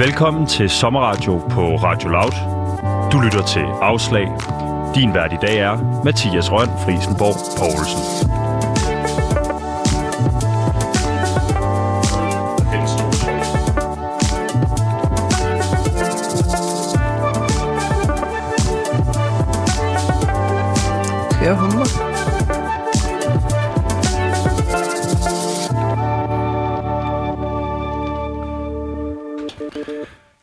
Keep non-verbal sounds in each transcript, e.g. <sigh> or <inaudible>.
Velkommen til Sommerradio på Radio Loud. Du lytter til Afslag. Din vært i dag er Mathias Røn Frisenborg Poulsen.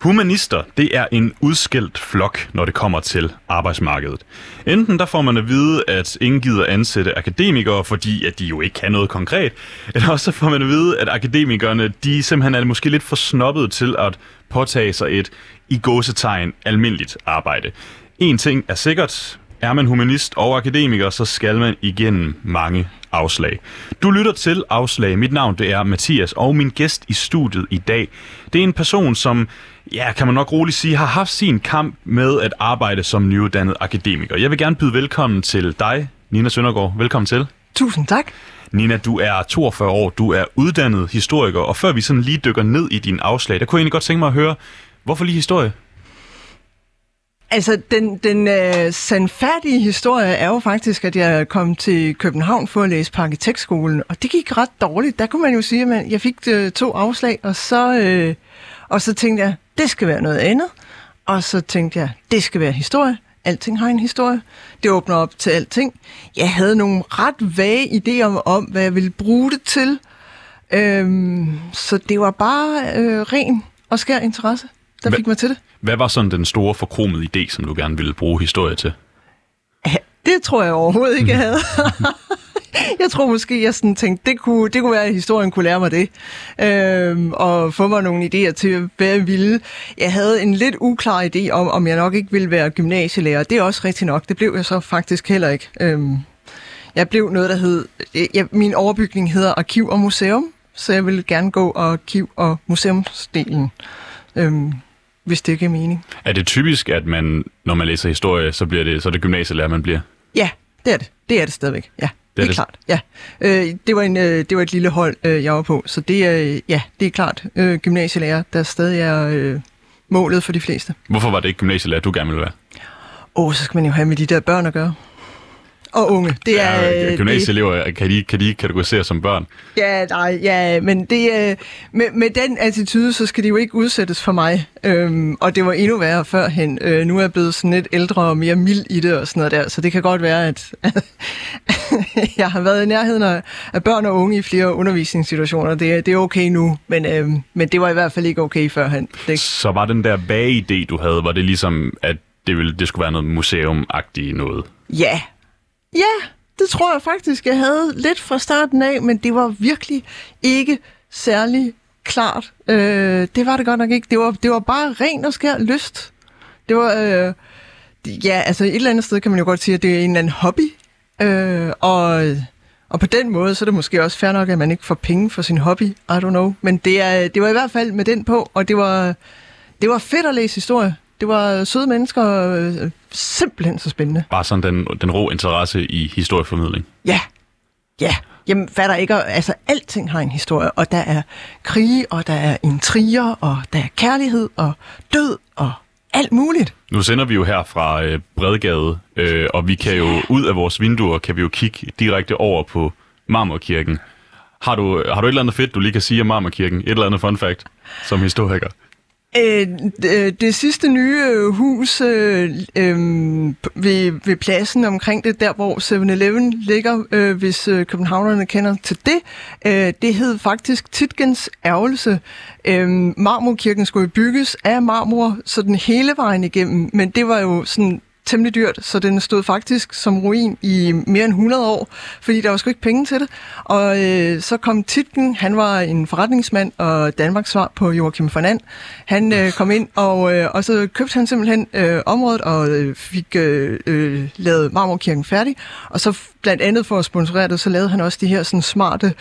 Humanister, det er en udskilt flok, når det kommer til arbejdsmarkedet. Enten der får man at vide, at ingen gider ansætte akademikere, fordi at de jo ikke kan noget konkret, eller også så får man at vide, at akademikerne, de simpelthen er måske lidt for snobbet til at påtage sig et i gåsetegn almindeligt arbejde. En ting er sikkert, er man humanist og akademiker, så skal man igennem mange afslag. Du lytter til Afslag. Mit navn det er Mathias, og min gæst i studiet i dag, det er en person, som, ja, kan man nok roligt sige, har haft sin kamp med at arbejde som nyuddannet akademiker. Jeg vil gerne byde velkommen til dig, Nina Søndergaard. Velkommen til. Tusind tak. Nina, du er 42 år, du er uddannet historiker, og før vi sådan lige dykker ned i din afslag, der kunne jeg egentlig godt tænke mig at høre, hvorfor lige historie? Altså, den, den øh, sandfærdige historie er jo faktisk, at jeg kom til København for at læse på arkitektskolen, og det gik ret dårligt. Der kunne man jo sige, at man, jeg fik øh, to afslag, og så, øh, og så tænkte jeg, det skal være noget andet. Og så tænkte jeg, det skal være historie. Alting har en historie. Det åbner op til alting. Jeg havde nogle ret vage idéer om, om hvad jeg ville bruge det til. Øhm, så det var bare øh, ren og skær interesse, der Hva- fik mig til det. Hvad var sådan den store forkromede idé, som du gerne ville bruge historie til? Det tror jeg overhovedet ikke, jeg havde. <laughs> <laughs> jeg tror måske, jeg sådan tænkte, det kunne, det kunne være, at historien kunne lære mig det. Øhm, og få mig nogle idéer til, hvad jeg ville. Jeg havde en lidt uklar idé om, om jeg nok ikke ville være gymnasielærer. Det er også rigtigt nok. Det blev jeg så faktisk heller ikke. Øhm, jeg blev noget, der hed... Jeg, min overbygning hedder Arkiv og Museum, så jeg ville gerne gå arkiv- og museumsdelen. Øhm, hvis det giver mening. Er det typisk, at man, når man læser historie, så, bliver det, så er det gymnasielærer, man bliver? Ja, det er det. Det er det stadigvæk. Ja, det er, det. klart. Ja. Øh, det, var en, øh, det var et lille hold, øh, jeg var på, så det er, ja, det er klart øh, gymnasielærer, der stadig er øh, målet for de fleste. Hvorfor var det ikke gymnasielærer, du gerne ville være? Åh, så skal man jo have med de der børn at gøre. Og unge. Det er, Ja, øh, det, gymnasieelever, kan de, kan de kategoriseres som børn? Ja, nej, ja, men det, øh, med, med den attitude, så skal de jo ikke udsættes for mig. Øhm, og det var endnu værre førhen. Øh, nu er jeg blevet sådan lidt ældre og mere mild i det og sådan noget der, så det kan godt være, at <laughs> jeg har været i nærheden af, af børn og unge i flere undervisningssituationer. Det, er- det er okay nu, men, øhm, men det var i hvert fald ikke okay førhen. Det, Så var den der vage idé, du havde, var det ligesom, at det, ville, det skulle være noget museumagtigt noget? ja, ja, det tror jeg faktisk, jeg havde lidt fra starten af, men det var virkelig ikke særlig klart. Øh, det var det godt nok ikke. Det var, det var bare ren og skær lyst. Det var, øh, ja, altså et eller andet sted kan man jo godt sige, at det er en eller anden hobby. Øh, og, og på den måde, så er det måske også fair nok, at man ikke får penge for sin hobby. I don't know. Men det, er, det var i hvert fald med den på, og det var, det var fedt at læse historie. Det var søde mennesker, øh, simpelthen så spændende. Bare sådan den, den rå interesse i historieformidling. Ja, ja. Jamen, der ikke altså alting har en historie, og der er krige, og der er intriger, og der er kærlighed, og død, og alt muligt. Nu sender vi jo her fra øh, Bredgade, øh, og vi kan jo ud af vores vinduer, kan vi jo kigge direkte over på Marmorkirken. Har du, har du et eller andet fedt, du lige kan sige om Marmorkirken? Et eller andet fun fact som historiker? Øh, det, øh, det sidste nye øh, hus øh, øh, ved, ved pladsen omkring det, der hvor 7-Eleven ligger, øh, hvis øh, københavnerne kender til det, øh, det hed faktisk Titgens ærgelse. Øh, marmorkirken skulle bygges af marmor, så den hele vejen igennem, men det var jo sådan temmelig dyrt, så den stod faktisk som ruin i mere end 100 år, fordi der var sgu ikke penge til det. Og øh, så kom Titken, han var en forretningsmand og Danmarks svar på Joachim von Han øh, kom ind, og, øh, og så købte han simpelthen øh, området og øh, fik øh, øh, lavet Marmorkirken færdig. Og så blandt andet for at sponsorere det, så lavede han også de her sådan smarte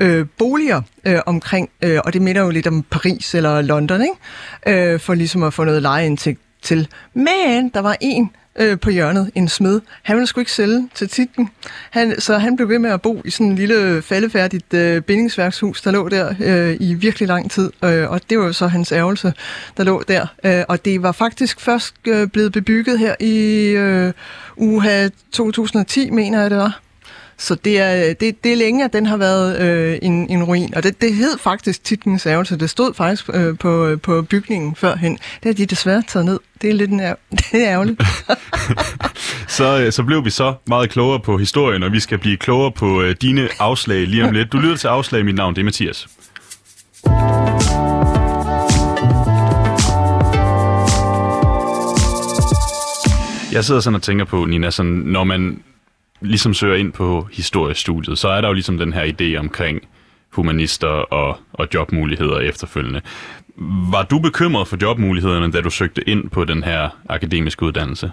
øh, boliger øh, omkring, øh, og det minder jo lidt om Paris eller London, ikke? Øh, for ligesom at få noget lejeindtægt til. Men der var en øh, på hjørnet, en smed. Han ville sgu ikke sælge til titlen. Han, så han blev ved med at bo i sådan en lille faldefærdigt øh, bindingsværkshus, der lå der øh, i virkelig lang tid. Øh, og det var jo så hans ærgelse, der lå der. Øh, og det var faktisk først øh, blevet bebygget her i øh, uha 2010, mener jeg det var. Så det er, det, det er længe, at den har været øh, en, en ruin. Og det, det hed faktisk Titlens ærgelse. Det stod faktisk øh, på, øh, på bygningen førhen. Det har de desværre taget ned. Det er lidt nær- <laughs> det er ærgerligt. <laughs> så, øh, så blev vi så meget klogere på historien, og vi skal blive klogere på øh, dine afslag lige om lidt. Du lytter til afslag. Mit navn det er Mathias. Jeg sidder sådan og tænker på, Nina, sådan, når man ligesom søger ind på historiestudiet, så er der jo ligesom den her idé omkring humanister og, og jobmuligheder efterfølgende. Var du bekymret for jobmulighederne, da du søgte ind på den her akademiske uddannelse?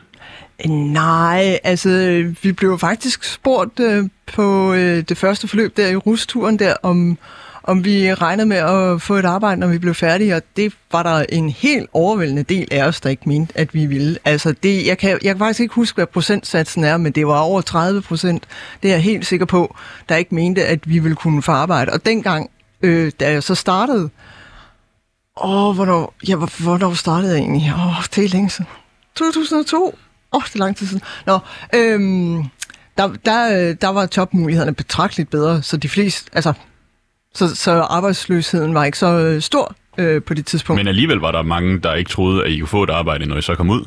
Nej, altså vi blev faktisk spurgt øh, på øh, det første forløb der i rusturen der, om, om vi regnede med at få et arbejde, når vi blev færdige, og det var der en helt overvældende del af os, der ikke mente, at vi ville. Altså, det, jeg, kan, jeg kan faktisk ikke huske, hvad procentsatsen er, men det var over 30 procent. Det er jeg helt sikker på, der ikke mente, at vi ville kunne få arbejde. Og dengang, øh, da jeg så startede, åh, hvornår, ja, hvornår startede jeg egentlig? Åh, det er længe siden. 2002? Åh, oh, det er lang tid siden. Nå, øhm, der, der, der var jobmulighederne betragteligt bedre, så de fleste, altså så, så arbejdsløsheden var ikke så øh, stor øh, på det tidspunkt. Men alligevel var der mange, der ikke troede, at I kunne få et arbejde, når I så kom ud.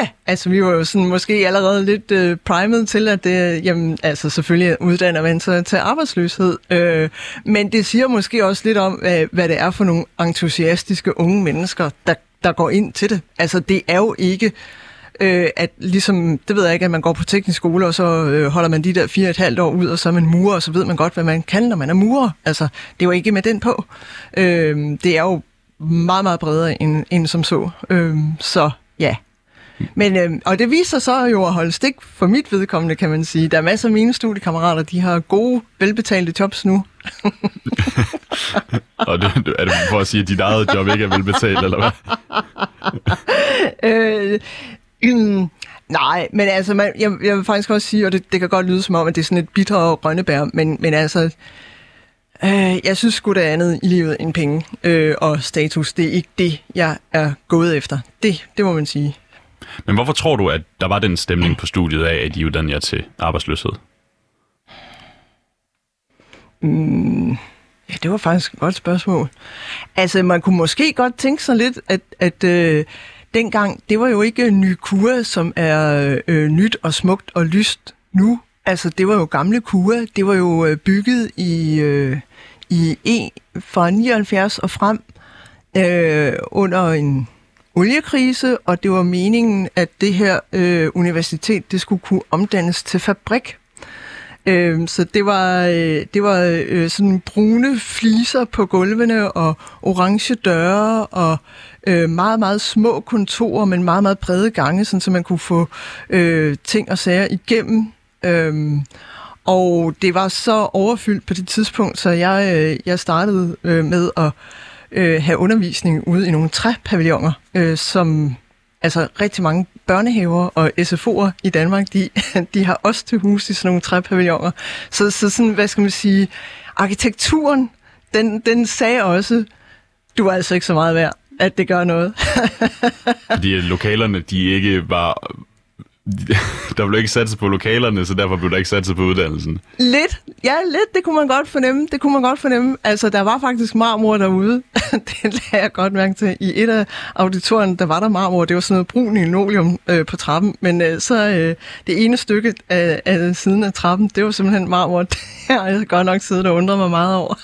Ja, altså vi var jo sådan måske allerede lidt øh, primet til, at det, jamen, altså selvfølgelig uddanner man sig til arbejdsløshed. Øh, men det siger måske også lidt om, hvad, hvad det er for nogle entusiastiske unge mennesker, der, der går ind til det. Altså det er jo ikke øh, at ligesom, det ved jeg ikke, at man går på teknisk skole, og så øh, holder man de der fire og et halvt år ud, og så er man murer, og så ved man godt, hvad man kan, når man er murer. Altså, det er jo ikke med den på. Øh, det er jo meget, meget bredere end, end som så. Øh, så ja. Men, øh, og det viser så jo at holde stik for mit vedkommende, kan man sige. Der er masser af mine studiekammerater, de har gode, velbetalte jobs nu. <laughs> og det, er det for at sige, at dit eget job ikke er velbetalt, eller hvad? <laughs> øh, Mm, nej, men altså, man, jeg, jeg vil faktisk også sige, og det, det kan godt lyde som om, at det er sådan et bitter rønnebær, men, men altså, øh, jeg synes sgu, det andet i livet end penge øh, og status. Det er ikke det, jeg er gået efter. Det, det må man sige. Men hvorfor tror du, at der var den stemning på studiet af, at I uddannede jer til arbejdsløshed? Mm, ja, det var faktisk et godt spørgsmål. Altså, man kunne måske godt tænke sig lidt, at, at øh, dengang, det var jo ikke Nykura, som er øh, nyt og smukt og lyst nu. Altså, det var jo gamle Kura. Det var jo øh, bygget i, øh, i e, fra 79 og frem øh, under en oliekrise, og det var meningen, at det her øh, universitet, det skulle kunne omdannes til fabrik. Øh, så det var, øh, det var øh, sådan brune fliser på gulvene og orange døre og øh, meget, meget små kontorer, men meget, meget brede gange, sådan, så man kunne få øh, ting og sager igennem. Øh, og det var så overfyldt på det tidspunkt, så jeg, øh, jeg startede øh, med at øh, have undervisning ude i nogle træpavilloner, øh, som altså rigtig mange børnehaver og SFO'er i Danmark, de, <laughs> de har også til hus i sådan nogle træpavilloner. Så, så sådan, hvad skal man sige, arkitekturen, den, den sagde også, du er altså ikke så meget værd at det gør noget. <laughs> Fordi lokalerne, de ikke var <laughs> der blev ikke satset på lokalerne, så derfor blev der ikke satset på uddannelsen. Lidt, ja, lidt, det kunne man godt fornemme. Det kunne man godt fornemme. Altså, der var faktisk marmor derude. <laughs> det lagde jeg godt mærke til. I et af auditorerne, der var der marmor. Det var sådan noget brun linoleum øh, på trappen. Men øh, så øh, det ene stykke af, af siden af trappen, det var simpelthen marmor. <laughs> Det har jeg godt nok siddet og undret mig meget over.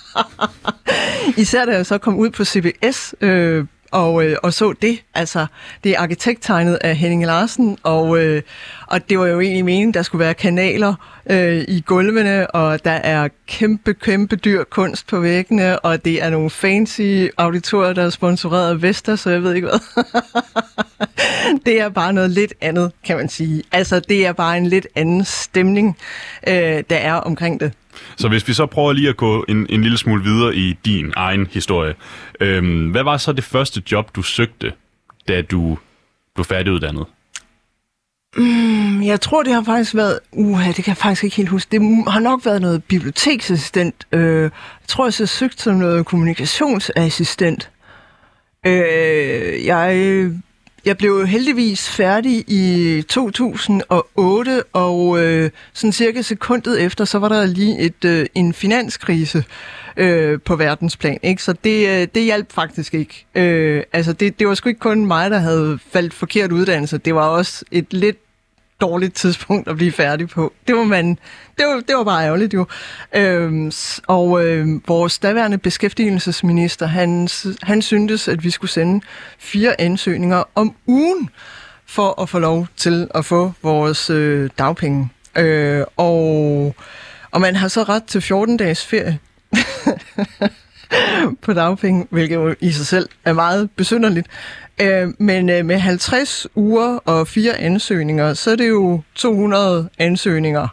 Især da jeg så kom ud på CBS, øh, og, øh, og så det. Altså, det er arkitekttegnet af Henning Larsen, og, øh, og det var jo egentlig meningen, der skulle være kanaler øh, i gulvene, og der er kæmpe, kæmpe dyr kunst på væggene, og det er nogle fancy auditorer, der er sponsoreret af Vester, så jeg ved ikke hvad. <laughs> det er bare noget lidt andet, kan man sige. Altså, det er bare en lidt anden stemning, øh, der er omkring det. Så hvis vi så prøver lige at gå en, en lille smule videre i din egen historie. Øhm, hvad var så det første job, du søgte, da du blev færdiguddannet? Mm, jeg tror, det har faktisk været... Uha, det kan jeg faktisk ikke helt huske. Det har nok været noget biblioteksassistent. Øh, jeg tror, jeg så søgte som noget kommunikationsassistent. Øh, jeg, jeg blev heldigvis færdig i 2008, og øh, sådan cirka sekundet efter, så var der lige et øh, en finanskrise øh, på verdensplan. Ikke? Så det, øh, det hjalp faktisk ikke. Øh, altså det, det var sgu ikke kun mig, der havde faldt forkert uddannelse. Det var også et lidt dårligt tidspunkt at blive færdig på. Det var, man, det var, det var bare ærgerligt jo. Øhm, og øh, vores daværende beskæftigelsesminister, han, han syntes, at vi skulle sende fire ansøgninger om ugen for at få lov til at få vores øh, dagpenge. Øh, og, og man har så ret til 14 dages ferie. <laughs> på dagpenge, hvilket jo i sig selv er meget besynderligt. Øh, men øh, med 50 uger og fire ansøgninger, så er det jo 200 ansøgninger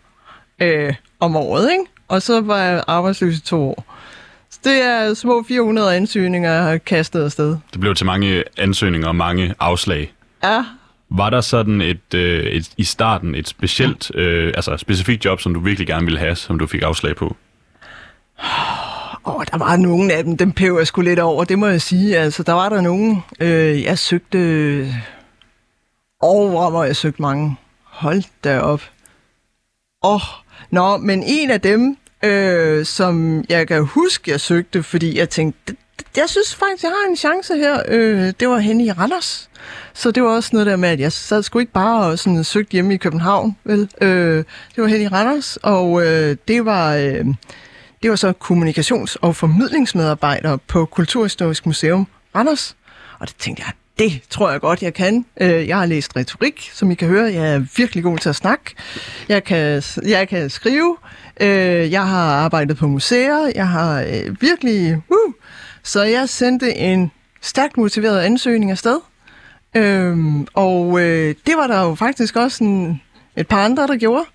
øh, om året, ikke? Og så var jeg arbejdsløs i to år. Så det er små 400 ansøgninger, jeg har kastet afsted. Det blev til mange ansøgninger og mange afslag. Ja. Var der sådan et, øh, et i starten et specielt, øh, altså specifikt job, som du virkelig gerne ville have, som du fik afslag på? <sighs> <sighs> Og der var nogle af dem, dem peber jeg sgu lidt over, det må jeg sige. Altså, der var der nogen, øh, jeg søgte... Over, hvor jeg søgte mange. Hold da op. Åh, oh, nå, men en af dem, øh, som jeg kan huske, jeg søgte, fordi jeg tænkte, jeg synes faktisk, jeg har en chance her. Øh, det var henne i Randers. Så det var også noget der med, at jeg sad sgu ikke bare og sådan søgte hjemme i København. Vel? Øh, det var henne i Randers, og øh, det var... Øh, det var så kommunikations- og formidlingsmedarbejder på Kulturhistorisk Museum Randers. Og det tænkte jeg, det tror jeg godt, jeg kan. Øh, jeg har læst retorik, som I kan høre. Jeg er virkelig god til at snakke. Jeg kan, jeg kan skrive. Øh, jeg har arbejdet på museer. Jeg har øh, virkelig... Uh, så jeg sendte en stærkt motiveret ansøgning afsted. Øhm, og øh, det var der jo faktisk også en, et par andre, der gjorde.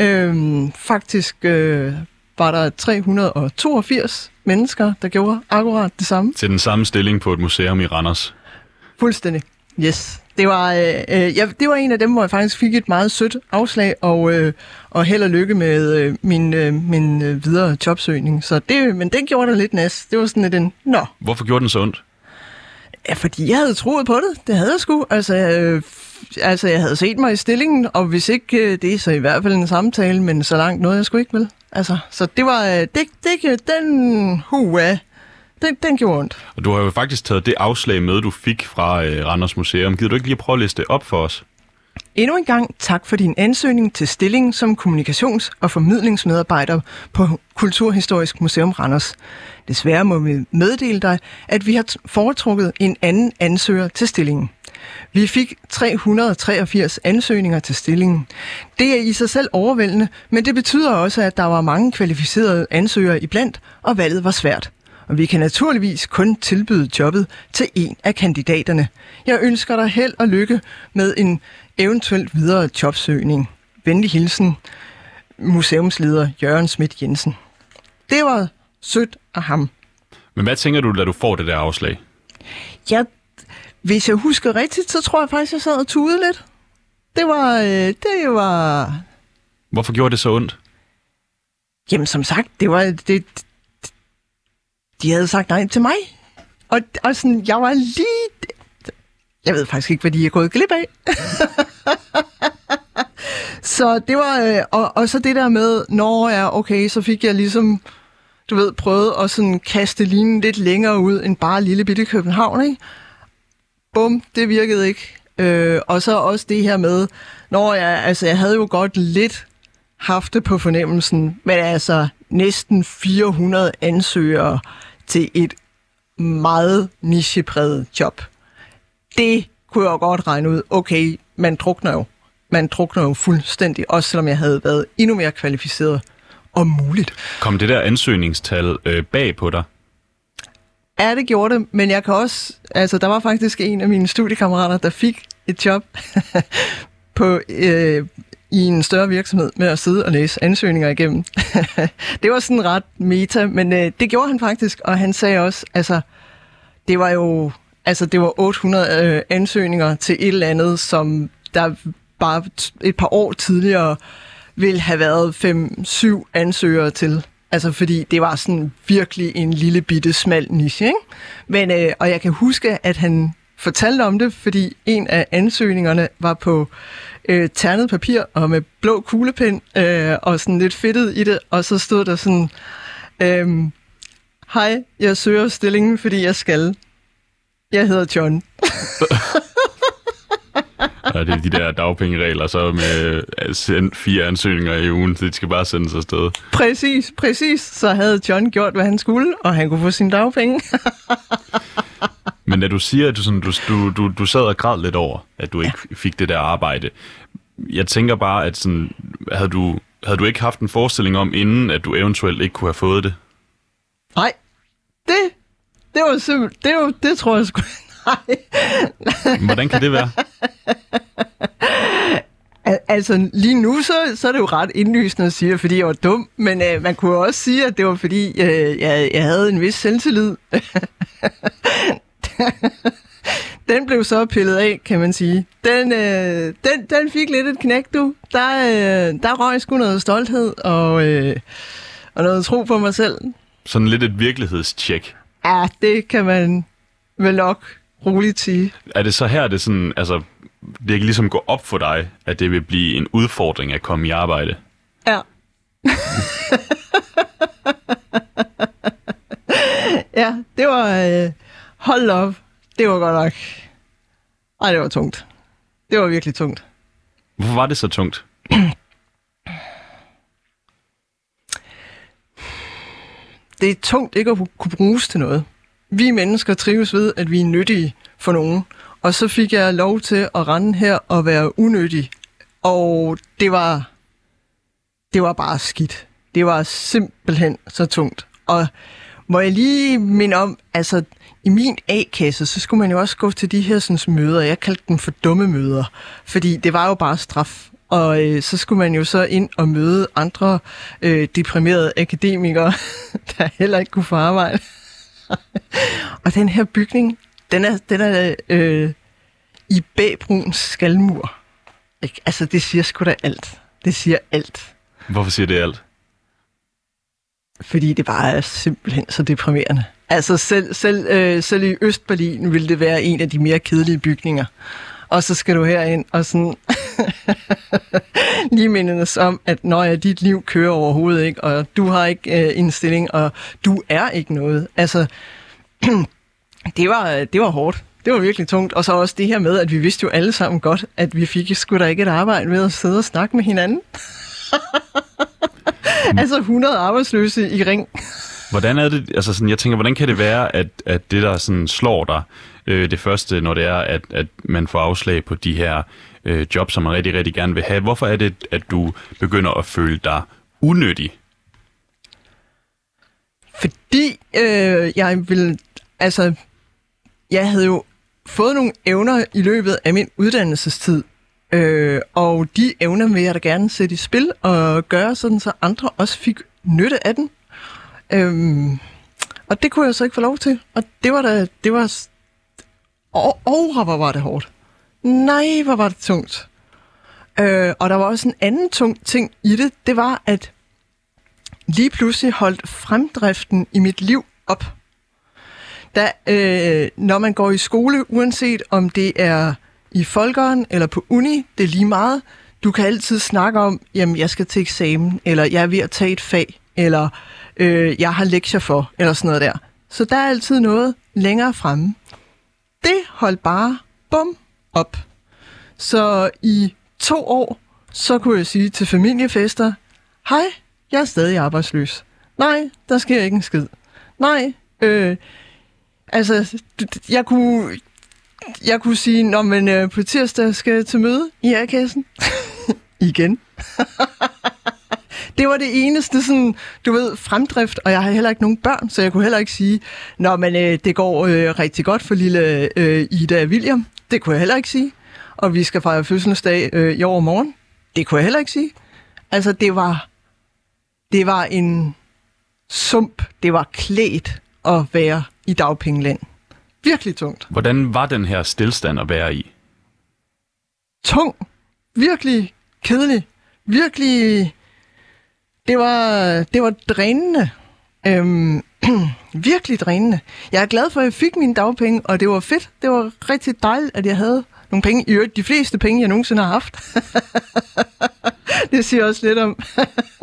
Øhm, faktisk øh, var der 382 mennesker, der gjorde akkurat det samme. Til den samme stilling på et museum i Randers. Fuldstændig. Yes. Det var, øh, øh, ja, det var en af dem, hvor jeg faktisk fik et meget sødt afslag, og, øh, og held og lykke med øh, min, øh, min øh, videre jobsøgning. Så det, men det gjorde der lidt næst. Det var sådan lidt en, nå. Hvorfor gjorde den så ondt? Ja, fordi jeg havde troet på det. Det havde jeg sgu. Altså, øh, altså, jeg havde set mig i stillingen, og hvis ikke øh, det, så i hvert fald en samtale, men så langt noget jeg skulle ikke vel. Altså, så det var, øh, det, det, øh, den, hua, den, den gjorde ondt. Og du har jo faktisk taget det afslag med, du fik fra øh, Randers Museum. Gider du ikke lige prøve at liste op for os? Endnu en gang tak for din ansøgning til stillingen som kommunikations- og formidlingsmedarbejder på Kulturhistorisk Museum Randers. Desværre må vi meddele dig, at vi har foretrukket en anden ansøger til stillingen. Vi fik 383 ansøgninger til stillingen. Det er i sig selv overvældende, men det betyder også, at der var mange kvalificerede ansøgere iblandt, og valget var svært. Og vi kan naturligvis kun tilbyde jobbet til en af kandidaterne. Jeg ønsker dig held og lykke med en eventuelt videre jobsøgning. Venlig hilsen, museumsleder Jørgen Schmidt Jensen. Det var sødt af ham. Men hvad tænker du, da du får det der afslag? Jeg, hvis jeg husker rigtigt, så tror jeg faktisk, jeg sad og tudede lidt. Det var, øh, det var... Hvorfor gjorde det så ondt? Jamen, som sagt, det var... Det, de havde sagt nej til mig. Og, og sådan, jeg var lige... Jeg ved faktisk ikke, hvad de er gået glip af. <laughs> så det var... Øh, og, og så det der med, når jeg ja, okay, så fik jeg ligesom du ved, prøvet at sådan kaste linen lidt længere ud end bare lille bitte København, ikke? Bum, det virkede ikke. Øh, og så også det her med, når jeg, altså jeg havde jo godt lidt haft det på fornemmelsen, men altså næsten 400 ansøgere til et meget nichepræget job. Det kunne jeg godt regne ud. Okay, man drukner jo. Man drukner jo fuldstændig, også selvom jeg havde været endnu mere kvalificeret om muligt. Kom det der ansøgningstal øh, bag på dig? Ja, det gjorde det, men jeg kan også... Altså, der var faktisk en af mine studiekammerater, der fik et job <laughs> på, øh, i en større virksomhed med at sidde og læse ansøgninger igennem. <laughs> det var sådan ret meta, men øh, det gjorde han faktisk, og han sagde også, altså, det var jo Altså, det var 800 øh, ansøgninger til et eller andet, som der bare et par år tidligere ville have været 5-7 ansøgere til. Altså, fordi det var sådan virkelig en lille bitte smal niche, ikke? Men, øh, og jeg kan huske, at han fortalte om det, fordi en af ansøgningerne var på øh, ternet papir og med blå kuglepen øh, og sådan lidt fedtet i det, og så stod der sådan, øh, hej, jeg søger stillingen, fordi jeg skal. Jeg hedder John. <laughs> Ja, det er de der dagpengeregler, så med øh, send fire ansøgninger i ugen, så de skal bare sendes afsted. Præcis, præcis. Så havde John gjort, hvad han skulle, og han kunne få sine dagpenge. <laughs> Men da du siger, at du, sådan, du, du, du, sad og græd lidt over, at du ikke fik det der arbejde, jeg tænker bare, at sådan, havde, du, havde du ikke haft en forestilling om inden, at du eventuelt ikke kunne have fået det? Nej, det, det var simpelthen, det, var, det tror jeg sgu, <laughs> nej. Hvordan kan det være? Altså lige nu, så, så er det jo ret indlysende at sige, fordi jeg var dum, men øh, man kunne også sige, at det var fordi, øh, jeg, jeg havde en vis selvtillid. <laughs> den blev så pillet af, kan man sige. Den, øh, den, den fik lidt et knæk, du. Der, øh, der røg sgu noget stolthed og, øh, og noget tro på mig selv. Sådan lidt et virkelighedstjek. Ja, det kan man vel nok roligt sige. Er det så her, det sådan, altså, det kan ligesom gå op for dig, at det vil blive en udfordring at komme i arbejde? Ja. <laughs> ja, det var... Øh, hold op. Det var godt nok... Ej, det var tungt. Det var virkelig tungt. Hvorfor var det så tungt? det er tungt ikke at kunne bruges til noget. Vi mennesker trives ved, at vi er nyttige for nogen. Og så fik jeg lov til at rende her og være unødig. Og det var, det var bare skidt. Det var simpelthen så tungt. Og må jeg lige minde om, altså i min A-kasse, så skulle man jo også gå til de her sådan, møder. Jeg kaldte dem for dumme møder, fordi det var jo bare straf. Og øh, så skulle man jo så ind og møde andre øh, deprimerede akademikere, <laughs> der heller ikke kunne få arbejde. <laughs> og den her bygning, den er, den er øh, i bagbrun skalmur. Ikke? Altså, det siger sgu da alt. Det siger alt. Hvorfor siger det alt? Fordi det bare er simpelthen så deprimerende. Altså, selv, selv, øh, selv i Østberlin ville det være en af de mere kedelige bygninger. Og så skal du herind og sådan <laughs> lige mindes om, at når ja, dit liv kører overhovedet ikke, og du har ikke øh, en stilling, og du er ikke noget. Altså, <clears throat> det var, øh, det var hårdt. Det var virkelig tungt. Og så også det her med, at vi vidste jo alle sammen godt, at vi fik sgu da ikke et arbejde med at sidde og snakke med hinanden. <laughs> <laughs> altså 100 arbejdsløse i ring. <laughs> Hvordan er det, altså sådan, jeg tænker, hvordan kan det være, at, at det der sådan slår dig, øh, det første, når det er, at, at man får afslag på de her øh, job, som man rigtig, rigtig gerne vil have. Hvorfor er det, at du begynder at føle dig unødig? Fordi øh, jeg vil, altså, jeg havde jo fået nogle evner i løbet af min uddannelsestid, øh, og de evner vil jeg da gerne sætte i spil og gøre sådan, så andre også fik nytte af den. Øhm, og det kunne jeg så ikke få lov til, og det var da, det var, og, og hvor var det hårdt. Nej, hvor var det tungt. Øh, og der var også en anden tung ting i det, det var, at lige pludselig holdt fremdriften i mit liv op. Da, øh, når man går i skole, uanset om det er i folkeren eller på uni, det er lige meget. Du kan altid snakke om, jamen jeg skal til eksamen, eller jeg er ved at tage et fag, eller øh, jeg har lektier for, eller sådan noget der. Så der er altid noget længere fremme. Det holdt bare bum op. Så i to år, så kunne jeg sige til familiefester, hej, jeg er stadig arbejdsløs. Nej, der sker ikke en skid. Nej, øh, altså, jeg kunne, jeg kunne sige, når man øh, på tirsdag skal til møde i A-kassen. <laughs> Igen. <laughs> det var det eneste, sådan, du ved, fremdrift, og jeg har heller ikke nogen børn, så jeg kunne heller ikke sige, når man øh, det går øh, rigtig godt for lille øh, Ida William. Det kunne jeg heller ikke sige. Og vi skal fejre fødselsdag øh, i overmorgen. Det kunne jeg heller ikke sige. Altså, det var, det var en sump. Det var klædt at være i dagpengeland. Virkelig tungt. Hvordan var den her stillstand at være i? Tung. Virkelig kedelig. Virkelig... Det var, det var drænende. Øhm, <clears throat> virkelig drænende. Jeg er glad for, at jeg fik mine dagpenge, og det var fedt. Det var rigtig dejligt, at jeg havde nogle penge. I øvrigt, de fleste penge, jeg nogensinde har haft. <laughs> det siger også lidt om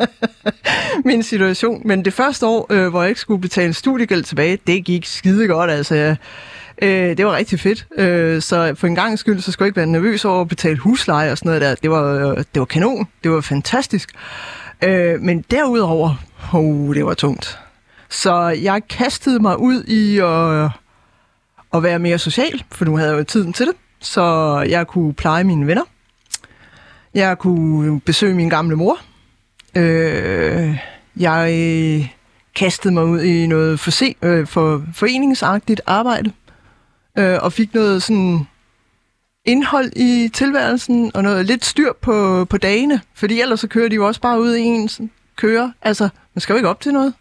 <laughs> min situation. Men det første år, øh, hvor jeg ikke skulle betale studiegæld tilbage, det gik skide godt. Altså, jeg, øh, det var rigtig fedt. Øh, så for en gang skyld, så skulle jeg ikke være nervøs over at betale husleje og sådan noget der. Det var, øh, det var kanon. Det var fantastisk. Øh, men derudover, oh, det var tungt. Så jeg kastede mig ud i at, at være mere social, for nu havde jeg jo tiden til det. Så jeg kunne pleje mine venner. Jeg kunne besøge min gamle mor. Øh, jeg kastede mig ud i noget forse, øh, for, foreningsagtigt arbejde. Øh, og fik noget sådan indhold i tilværelsen, og noget lidt styr på, på dagene. Fordi ellers så kører de jo også bare ud i ens kører. Altså, man skal jo ikke op til noget.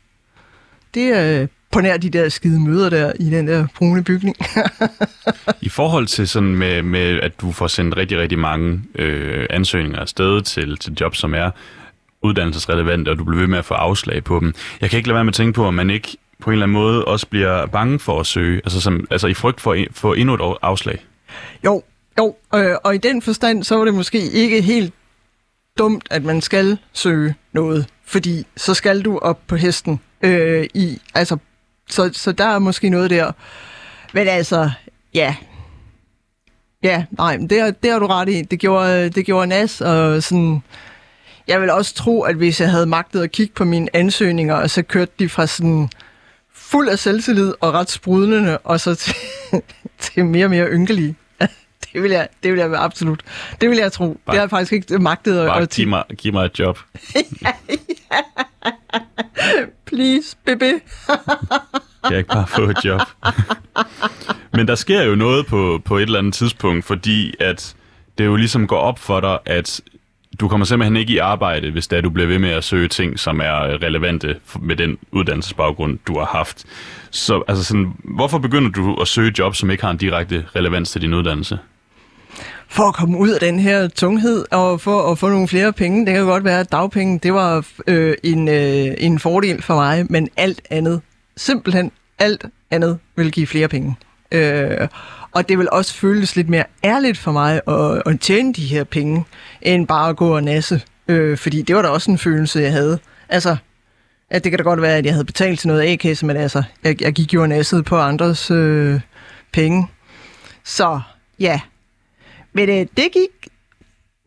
Det er øh, på nær de der skide møder der i den der brune bygning. <laughs> I forhold til sådan med, med, at du får sendt rigtig, rigtig mange øh, ansøgninger afsted til, til job, som er uddannelsesrelevante, og du bliver ved med at få afslag på dem. Jeg kan ikke lade være med at tænke på, om man ikke på en eller anden måde også bliver bange for at søge, altså, som, altså i frygt for, for endnu et afslag. Jo, jo, øh, og i den forstand, så var det måske ikke helt dumt, at man skal søge noget, fordi så skal du op på hesten øh, i, altså så, så der er måske noget der. Men altså, ja. Ja, nej, det, har, det har du ret i. Det gjorde, det gjorde nas, og sådan... Jeg vil også tro, at hvis jeg havde magtet at kigge på mine ansøgninger, og så kørte de fra sådan fuld af selvtillid og ret sprudlende, og så til, <laughs> til mere og mere ynkelige. <laughs> Det vil jeg, det vil jeg absolut. Det vil jeg tro. Bare, det har jeg faktisk ikke magtet at... Bare giv mig, giv mig et job. <laughs> ja, ja. <laughs> Please, baby. <laughs> kan jeg ikke bare få et job? <laughs> Men der sker jo noget på, på et eller andet tidspunkt, fordi at det jo ligesom går op for dig, at du kommer simpelthen ikke i arbejde, hvis der du bliver ved med at søge ting, som er relevante med den uddannelsesbaggrund, du har haft. Så altså sådan, hvorfor begynder du at søge job, som ikke har en direkte relevans til din uddannelse? For at komme ud af den her tunghed og for at få nogle flere penge. Det kan godt være, at dagpenge det var øh, en, øh, en fordel for mig, men alt andet, simpelthen alt andet, vil give flere penge. Øh, og det vil også føles lidt mere ærligt for mig at, at tjene de her penge, end bare at gå og nasse. Øh, fordi det var da også en følelse, jeg havde. Altså, at det kan da godt være, at jeg havde betalt til noget A-kasse, men altså, jeg, jeg gik jo og nassede på andres øh, penge. Så ja, men øh, det gik...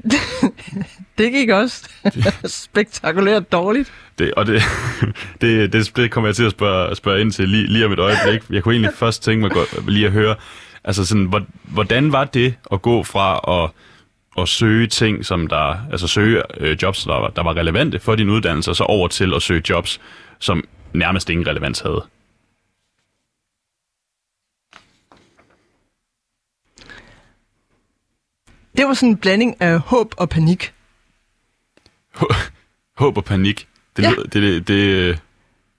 <laughs> det gik også <laughs> spektakulært dårligt. Det, og det, <laughs> det, det, det kommer jeg til at spørge, spørge ind til lige, lige om et øjeblik. Jeg kunne egentlig først tænke mig godt, lige at høre, altså sådan, hvordan var det at gå fra at, at søge ting, som der, altså søge øh, jobs, der var, der var relevante for din uddannelse, og så over til at søge jobs, som nærmest ingen relevans havde? Det var sådan en blanding af håb og panik. <laughs> håb og panik. Det, ja. lyder, det, det, det,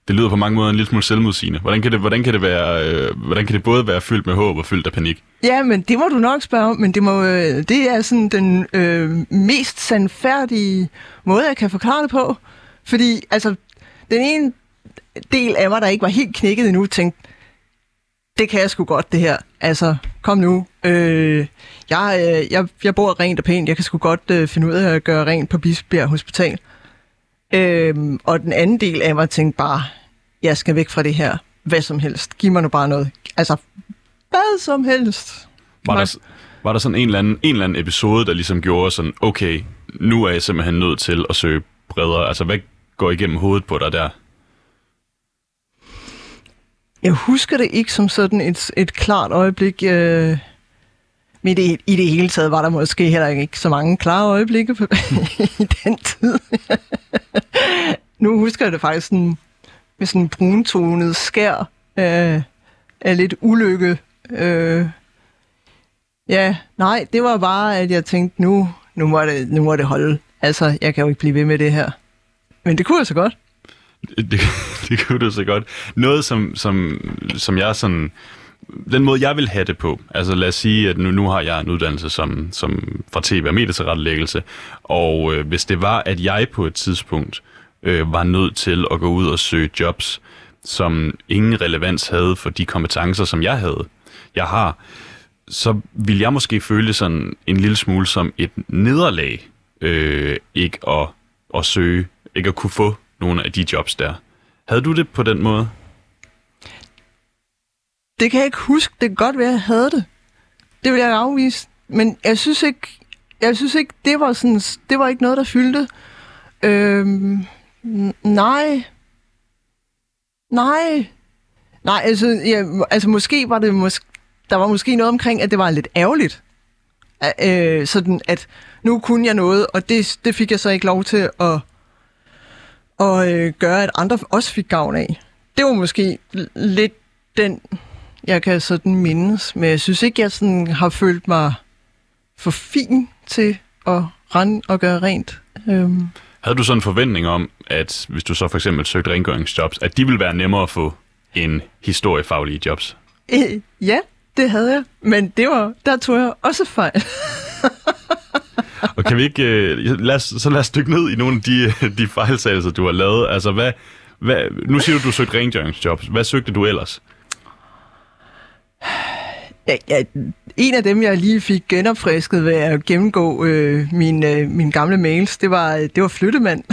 det lyder på mange måder en lille smule selvmodsigende. Hvordan kan det, hvordan kan det, være, øh, hvordan kan det både være fyldt med håb og fyldt af panik? Ja, men det må du nok spørge om, men det, må, øh, det er sådan den øh, mest sandfærdige måde, jeg kan forklare det på. Fordi altså, den ene del af mig, der ikke var helt knækket endnu, tænkte, det kan jeg sgu godt, det her. Altså, kom nu. Øh, jeg, øh, jeg, jeg bor rent og pænt. Jeg kan sgu godt øh, finde ud af at gøre rent på Bispebjerg Hospital. Øh, og den anden del af mig tænkte bare, jeg skal væk fra det her. Hvad som helst. Giv mig nu bare noget. Altså, hvad som helst. Var der, var der sådan en eller, anden, en eller anden episode, der ligesom gjorde sådan, okay, nu er jeg simpelthen nødt til at søge bredere. Altså, hvad går igennem hovedet på dig der? Jeg husker det ikke som sådan et, et klart øjeblik. Øh, men det, i det hele taget var der måske heller ikke så mange klare øjeblikke på, <laughs> i den tid. nu husker jeg det faktisk sådan, med sådan en bruntonet skær øh, af lidt ulykke. Øh, ja, nej, det var bare, at jeg tænkte, nu, nu, må det, nu må det holde. Altså, jeg kan jo ikke blive ved med det her. Men det kunne jeg så godt. <laughs> Det, det kunne du så godt. Noget, som, som, som jeg sådan den måde, jeg vil have det på, altså lad os sige, at nu, nu har jeg en uddannelse som, som fra tv- og medietilrettelæggelse, og øh, hvis det var, at jeg på et tidspunkt øh, var nødt til at gå ud og søge jobs, som ingen relevans havde for de kompetencer, som jeg havde, jeg har, så vil jeg måske føle sådan en lille smule som et nederlag, øh, ikke at, at søge, ikke at kunne få nogle af de jobs der. Havde du det på den måde? Det kan jeg ikke huske. Det kan godt være, at jeg havde det. Det vil jeg afvise. Men jeg synes ikke, jeg synes ikke, det var sådan, det var ikke noget, der fyldte. Øhm, nej. Nej. Nej, altså, ja, altså måske var det måske, der var måske noget omkring, at det var lidt ærgerligt. Øh, sådan at nu kunne jeg noget, og det, det fik jeg så ikke lov til at, at øh, gøre, at andre også fik gavn af. Det var måske lidt den, jeg kan sådan mindes, men jeg synes ikke, jeg sådan har følt mig for fin til at rende og gøre rent. Øhm. Havde du sådan en forventning om, at hvis du så for eksempel søgte rengøringsjobs, at de ville være nemmere at få end historiefaglige jobs? Øh, ja, det havde jeg, men det var, der tog jeg også fejl. <laughs> og kan vi ikke, øh, lad os, så lad os dykke ned i nogle af de, øh, de fejlsagelser, du har lavet. Altså, hvad, hvad, nu siger du, du søgte rengøringsjobs. Hvad søgte du ellers? Ja, ja, en af dem, jeg lige fik genopfrisket ved at gennemgå øh, mine, øh, mine gamle mails, det var, øh, det var flyttemand.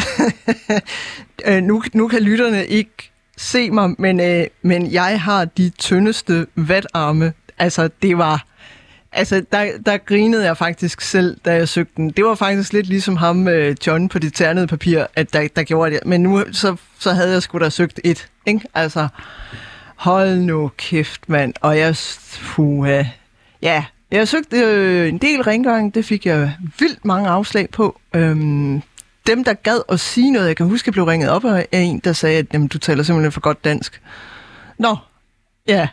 <laughs> øh, nu, nu kan lytterne ikke se mig, men, øh, men jeg har de tyndeste vatarme. Altså, det var... Altså, der, der grinede jeg faktisk selv, da jeg søgte den. Det var faktisk lidt ligesom ham, øh, John, på det ternede papir, at der, der gjorde det. Men nu, så, så havde jeg sgu da søgt et, ikke? Altså, hold nu kæft, mand. Og jeg, puha, ja, jeg søgte øh, en del rengøring. Det fik jeg vildt mange afslag på. Øhm, dem, der gad at sige noget, jeg kan huske, jeg blev ringet op af en, der sagde, at jamen, du taler simpelthen for godt dansk. Nå, ja,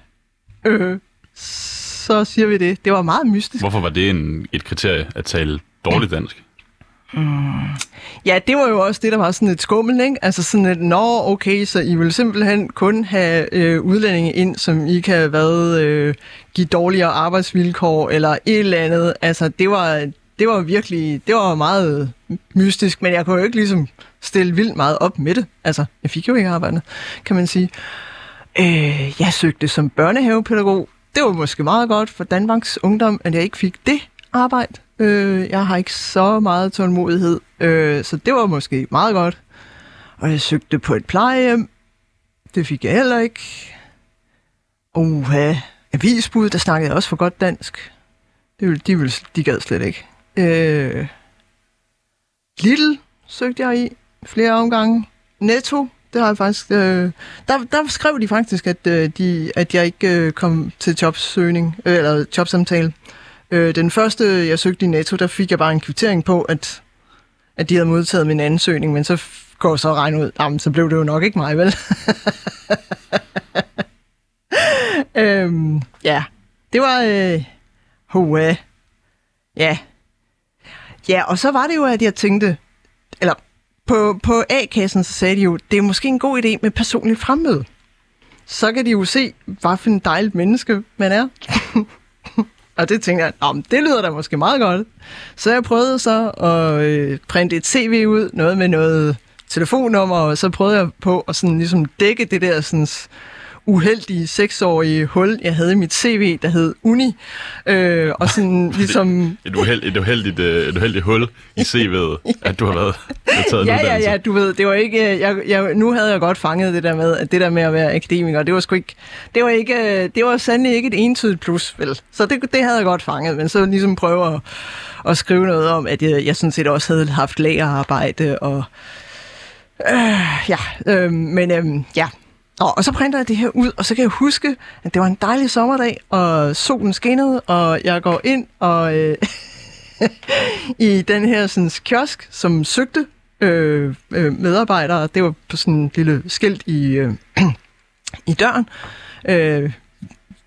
øh, så siger vi det. Det var meget mystisk. Hvorfor var det en, et kriterie at tale dårligt dansk? Mm. Ja, det var jo også det, der var sådan et skummel, ikke? Altså sådan et, nå, okay, så I vil simpelthen kun have øh, udlændinge ind, som I kan hvad, øh, give dårligere arbejdsvilkår, eller et eller andet. Altså, det var, det var virkelig, det var meget mystisk, men jeg kunne jo ikke ligesom stille vildt meget op med det. Altså, jeg fik jo ikke arbejde, kan man sige. Øh, jeg søgte som børnehavepædagog. Det var måske meget godt for Danmarks Ungdom, at jeg ikke fik det arbejde. Øh, jeg har ikke så meget tålmodighed, øh, så det var måske meget godt. Og jeg søgte på et plejehjem. Det fik jeg heller ikke. Oha, avisbud, der snakkede jeg også for godt dansk. Det ville, de, ville, de gad slet ikke. Øh, Little søgte jeg i flere omgange. Netto, det har jeg faktisk... Øh, der, der skrev de faktisk, at, øh, de, at jeg ikke øh, kom til jobsøgning, øh, eller jobsamtale. Øh, den første, jeg søgte i Netto, der fik jeg bare en kvittering på, at, at de havde modtaget min ansøgning, men så går så regne ud, jamen, så blev det jo nok ikke mig, vel? <laughs> øhm, ja, det var... Øh, hoa. Ja, Ja, og så var det jo, at jeg tænkte, eller på, på A-kassen, så sagde de jo, det er måske en god idé med personligt fremmøde. Så kan de jo se, hvad for en dejligt menneske man er. <laughs> og det tænkte jeg, det lyder da måske meget godt. Så jeg prøvede så at øh, printe et CV ud, noget med noget telefonnummer, og så prøvede jeg på at sådan ligesom dække det der sådan, uheldige seksårige hul, jeg havde i mit CV, der hed Uni. Øh, og sådan <laughs> ligesom... et, uheld, et, uheldigt, øh, et uheldigt hul i CV'et, at du har været taget <laughs> ja, ja, ja, du ved, det var ikke... Øh, jeg, jeg, nu havde jeg godt fanget det der med, at det der med at være akademiker, det var sgu ikke... Det var, ikke, øh, det var sandelig ikke et entydigt plus, vel? Så det, det havde jeg godt fanget, men så ligesom prøve at, at skrive noget om, at jeg, jeg sådan set også havde haft lagerarbejde og... Øh, ja, øh, men øh, ja, Nå, og så printer jeg det her ud, og så kan jeg huske, at det var en dejlig sommerdag, og solen skinnede, og jeg går ind og øh, <laughs> i den her sådan, kiosk, som søgte øh, øh, medarbejdere. Det var på sådan en lille skilt i, øh, <clears throat> i døren. Øh,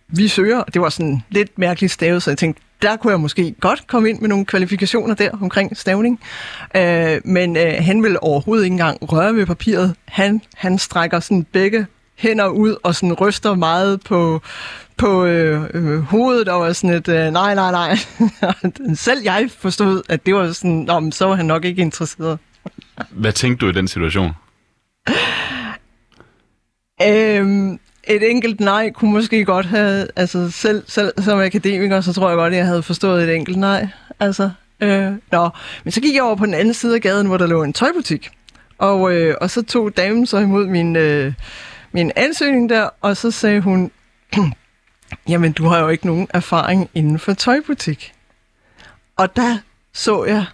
vi søger, og det var sådan lidt mærkeligt stavet, så jeg tænkte, der kunne jeg måske godt komme ind med nogle kvalifikationer der omkring stavning. Øh, men øh, han vil overhovedet ikke engang røre ved papiret. Han, han strækker sådan begge hænder ud og sådan ryster meget på, på øh, øh, hovedet og var sådan et, øh, nej, nej, nej. <laughs> Selv jeg forstod, at det var sådan, Nå, men så var han nok ikke interesseret. Hvad tænkte du i den situation? Øhm, et enkelt nej kunne måske godt have, altså selv, selv som akademiker, så tror jeg godt, at jeg havde forstået et enkelt nej. Altså, øh, nå. Men så gik jeg over på den anden side af gaden, hvor der lå en tøjbutik. Og, øh, og så tog damen så imod min, øh, min ansøgning der, og så sagde hun, <clears throat> jamen du har jo ikke nogen erfaring inden for tøjbutik. Og der så jeg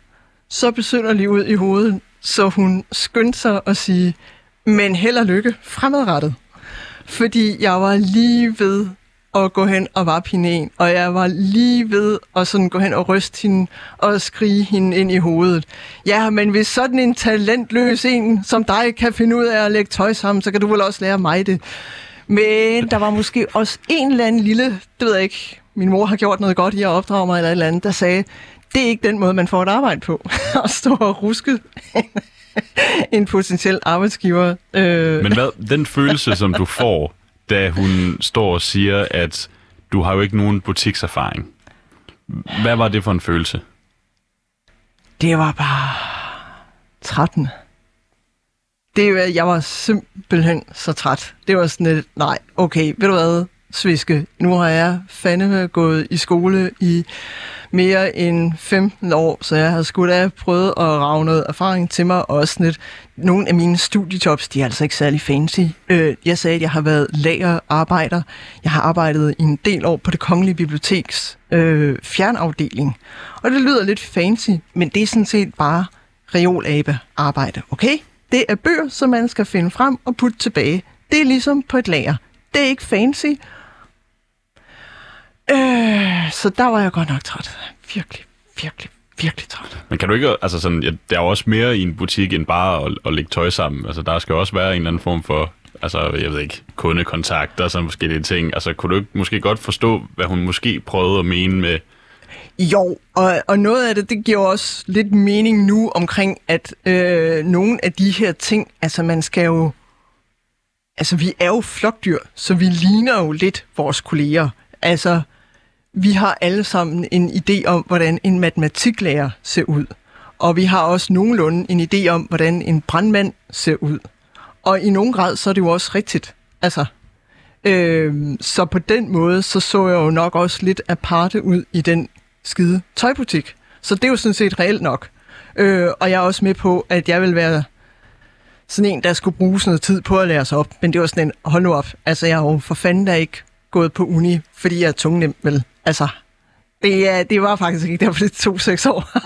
så besynderlig ud i hovedet, så hun skyndte sig at sige, men held og lykke fremadrettet. Fordi jeg var lige ved at gå hen og var en, og jeg var lige ved at sådan gå hen og ryste hende og skrige hende ind i hovedet. Ja, men hvis sådan en talentløs en som dig kan finde ud af at lægge tøj sammen, så kan du vel også lære mig det. Men der var måske også en eller anden lille, det ved jeg ikke, min mor har gjort noget godt i at opdrage mig eller et eller andet, der sagde, det er ikke den måde, man får et arbejde på. <laughs> at stå og ruske en potentiel arbejdsgiver. Øh. Men hvad, den følelse, som du får, da hun står og siger, at du har jo ikke nogen butikserfaring. Hvad var det for en følelse? Det var bare 13. Det, jeg var simpelthen så træt. Det var sådan lidt, nej, okay, ved du hvad, Sviske, nu har jeg fandeme gået i skole i mere end 15 år, så jeg har sgu da prøvet at rave noget erfaring til mig, og også lidt, nogle af mine studiejobs, de er altså ikke særlig fancy. Øh, jeg sagde, at jeg har været lagerarbejder. Jeg har arbejdet i en del år på det Kongelige Biblioteks øh, fjernafdeling. Og det lyder lidt fancy, men det er sådan set bare reolabe-arbejde, okay? Det er bøger, som man skal finde frem og putte tilbage. Det er ligesom på et lager. Det er ikke fancy, Øh, så der var jeg godt nok træt. Virkelig, virkelig, virkelig træt. Men kan du ikke, altså sådan, ja, der er jo også mere i en butik end bare at, at lægge tøj sammen. Altså der skal også være en eller anden form for, altså jeg ved ikke, kundekontakt og sådan forskellige ting. Altså kunne du ikke måske godt forstå, hvad hun måske prøvede at mene med, jo, og, og noget af det, det giver også lidt mening nu omkring, at øh, nogle af de her ting, altså man skal jo, altså vi er jo flokdyr, så vi ligner jo lidt vores kolleger. Altså, vi har alle sammen en idé om, hvordan en matematiklærer ser ud. Og vi har også nogenlunde en idé om, hvordan en brandmand ser ud. Og i nogen grad, så er det jo også rigtigt. Altså, øh, så på den måde, så så jeg jo nok også lidt aparte ud i den skide tøjbutik. Så det er jo sådan set reelt nok. Øh, og jeg er også med på, at jeg vil være sådan en, der skulle bruge sådan noget tid på at lære sig op. Men det var sådan en, hold nu op, altså jeg har jo for fanden da ikke gået på uni, fordi jeg er tungnem, vel? Altså, det, det var faktisk ikke derfor, det tog seks år. <laughs>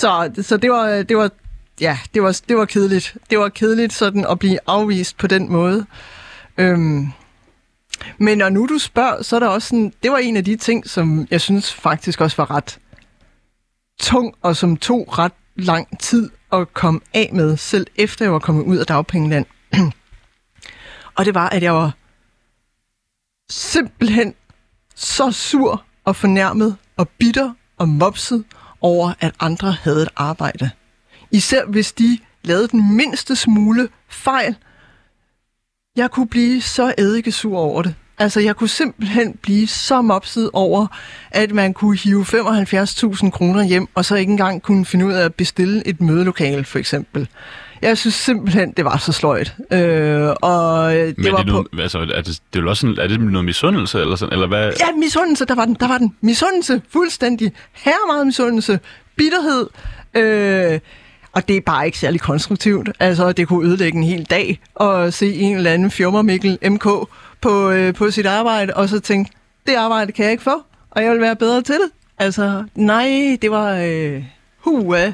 så, så det var, det var, ja, det var, det var kedeligt. Det var kedeligt sådan at blive afvist på den måde. Øhm, men når nu du spørger, så er der også sådan, det var en af de ting, som jeg synes faktisk også var ret tung, og som tog ret lang tid at komme af med, selv efter jeg var kommet ud af dagpengeland. <clears throat> og det var, at jeg var simpelthen så sur og fornærmet og bitter og mopset over, at andre havde et arbejde. Især hvis de lavede den mindste smule fejl. Jeg kunne blive så eddikesur over det. Altså, jeg kunne simpelthen blive så mopset over, at man kunne hive 75.000 kroner hjem, og så ikke engang kunne finde ud af at bestille et mødelokale, for eksempel. Jeg synes simpelthen, det var så sløjt. Øh, og det Men var det, noget, på... altså, er det, det er, også sådan, er det noget misundelse, eller, sådan, eller hvad? Ja, misundelse, der var den, der var den. Misundelse, fuldstændig. Her meget misundelse. Bitterhed. Øh, og det er bare ikke særlig konstruktivt. Altså, det kunne ødelægge en hel dag at se en eller anden firma Mikkel MK på, øh, på sit arbejde, og så tænke, det arbejde kan jeg ikke få, og jeg vil være bedre til det. Altså, nej, det var... Øh, hua.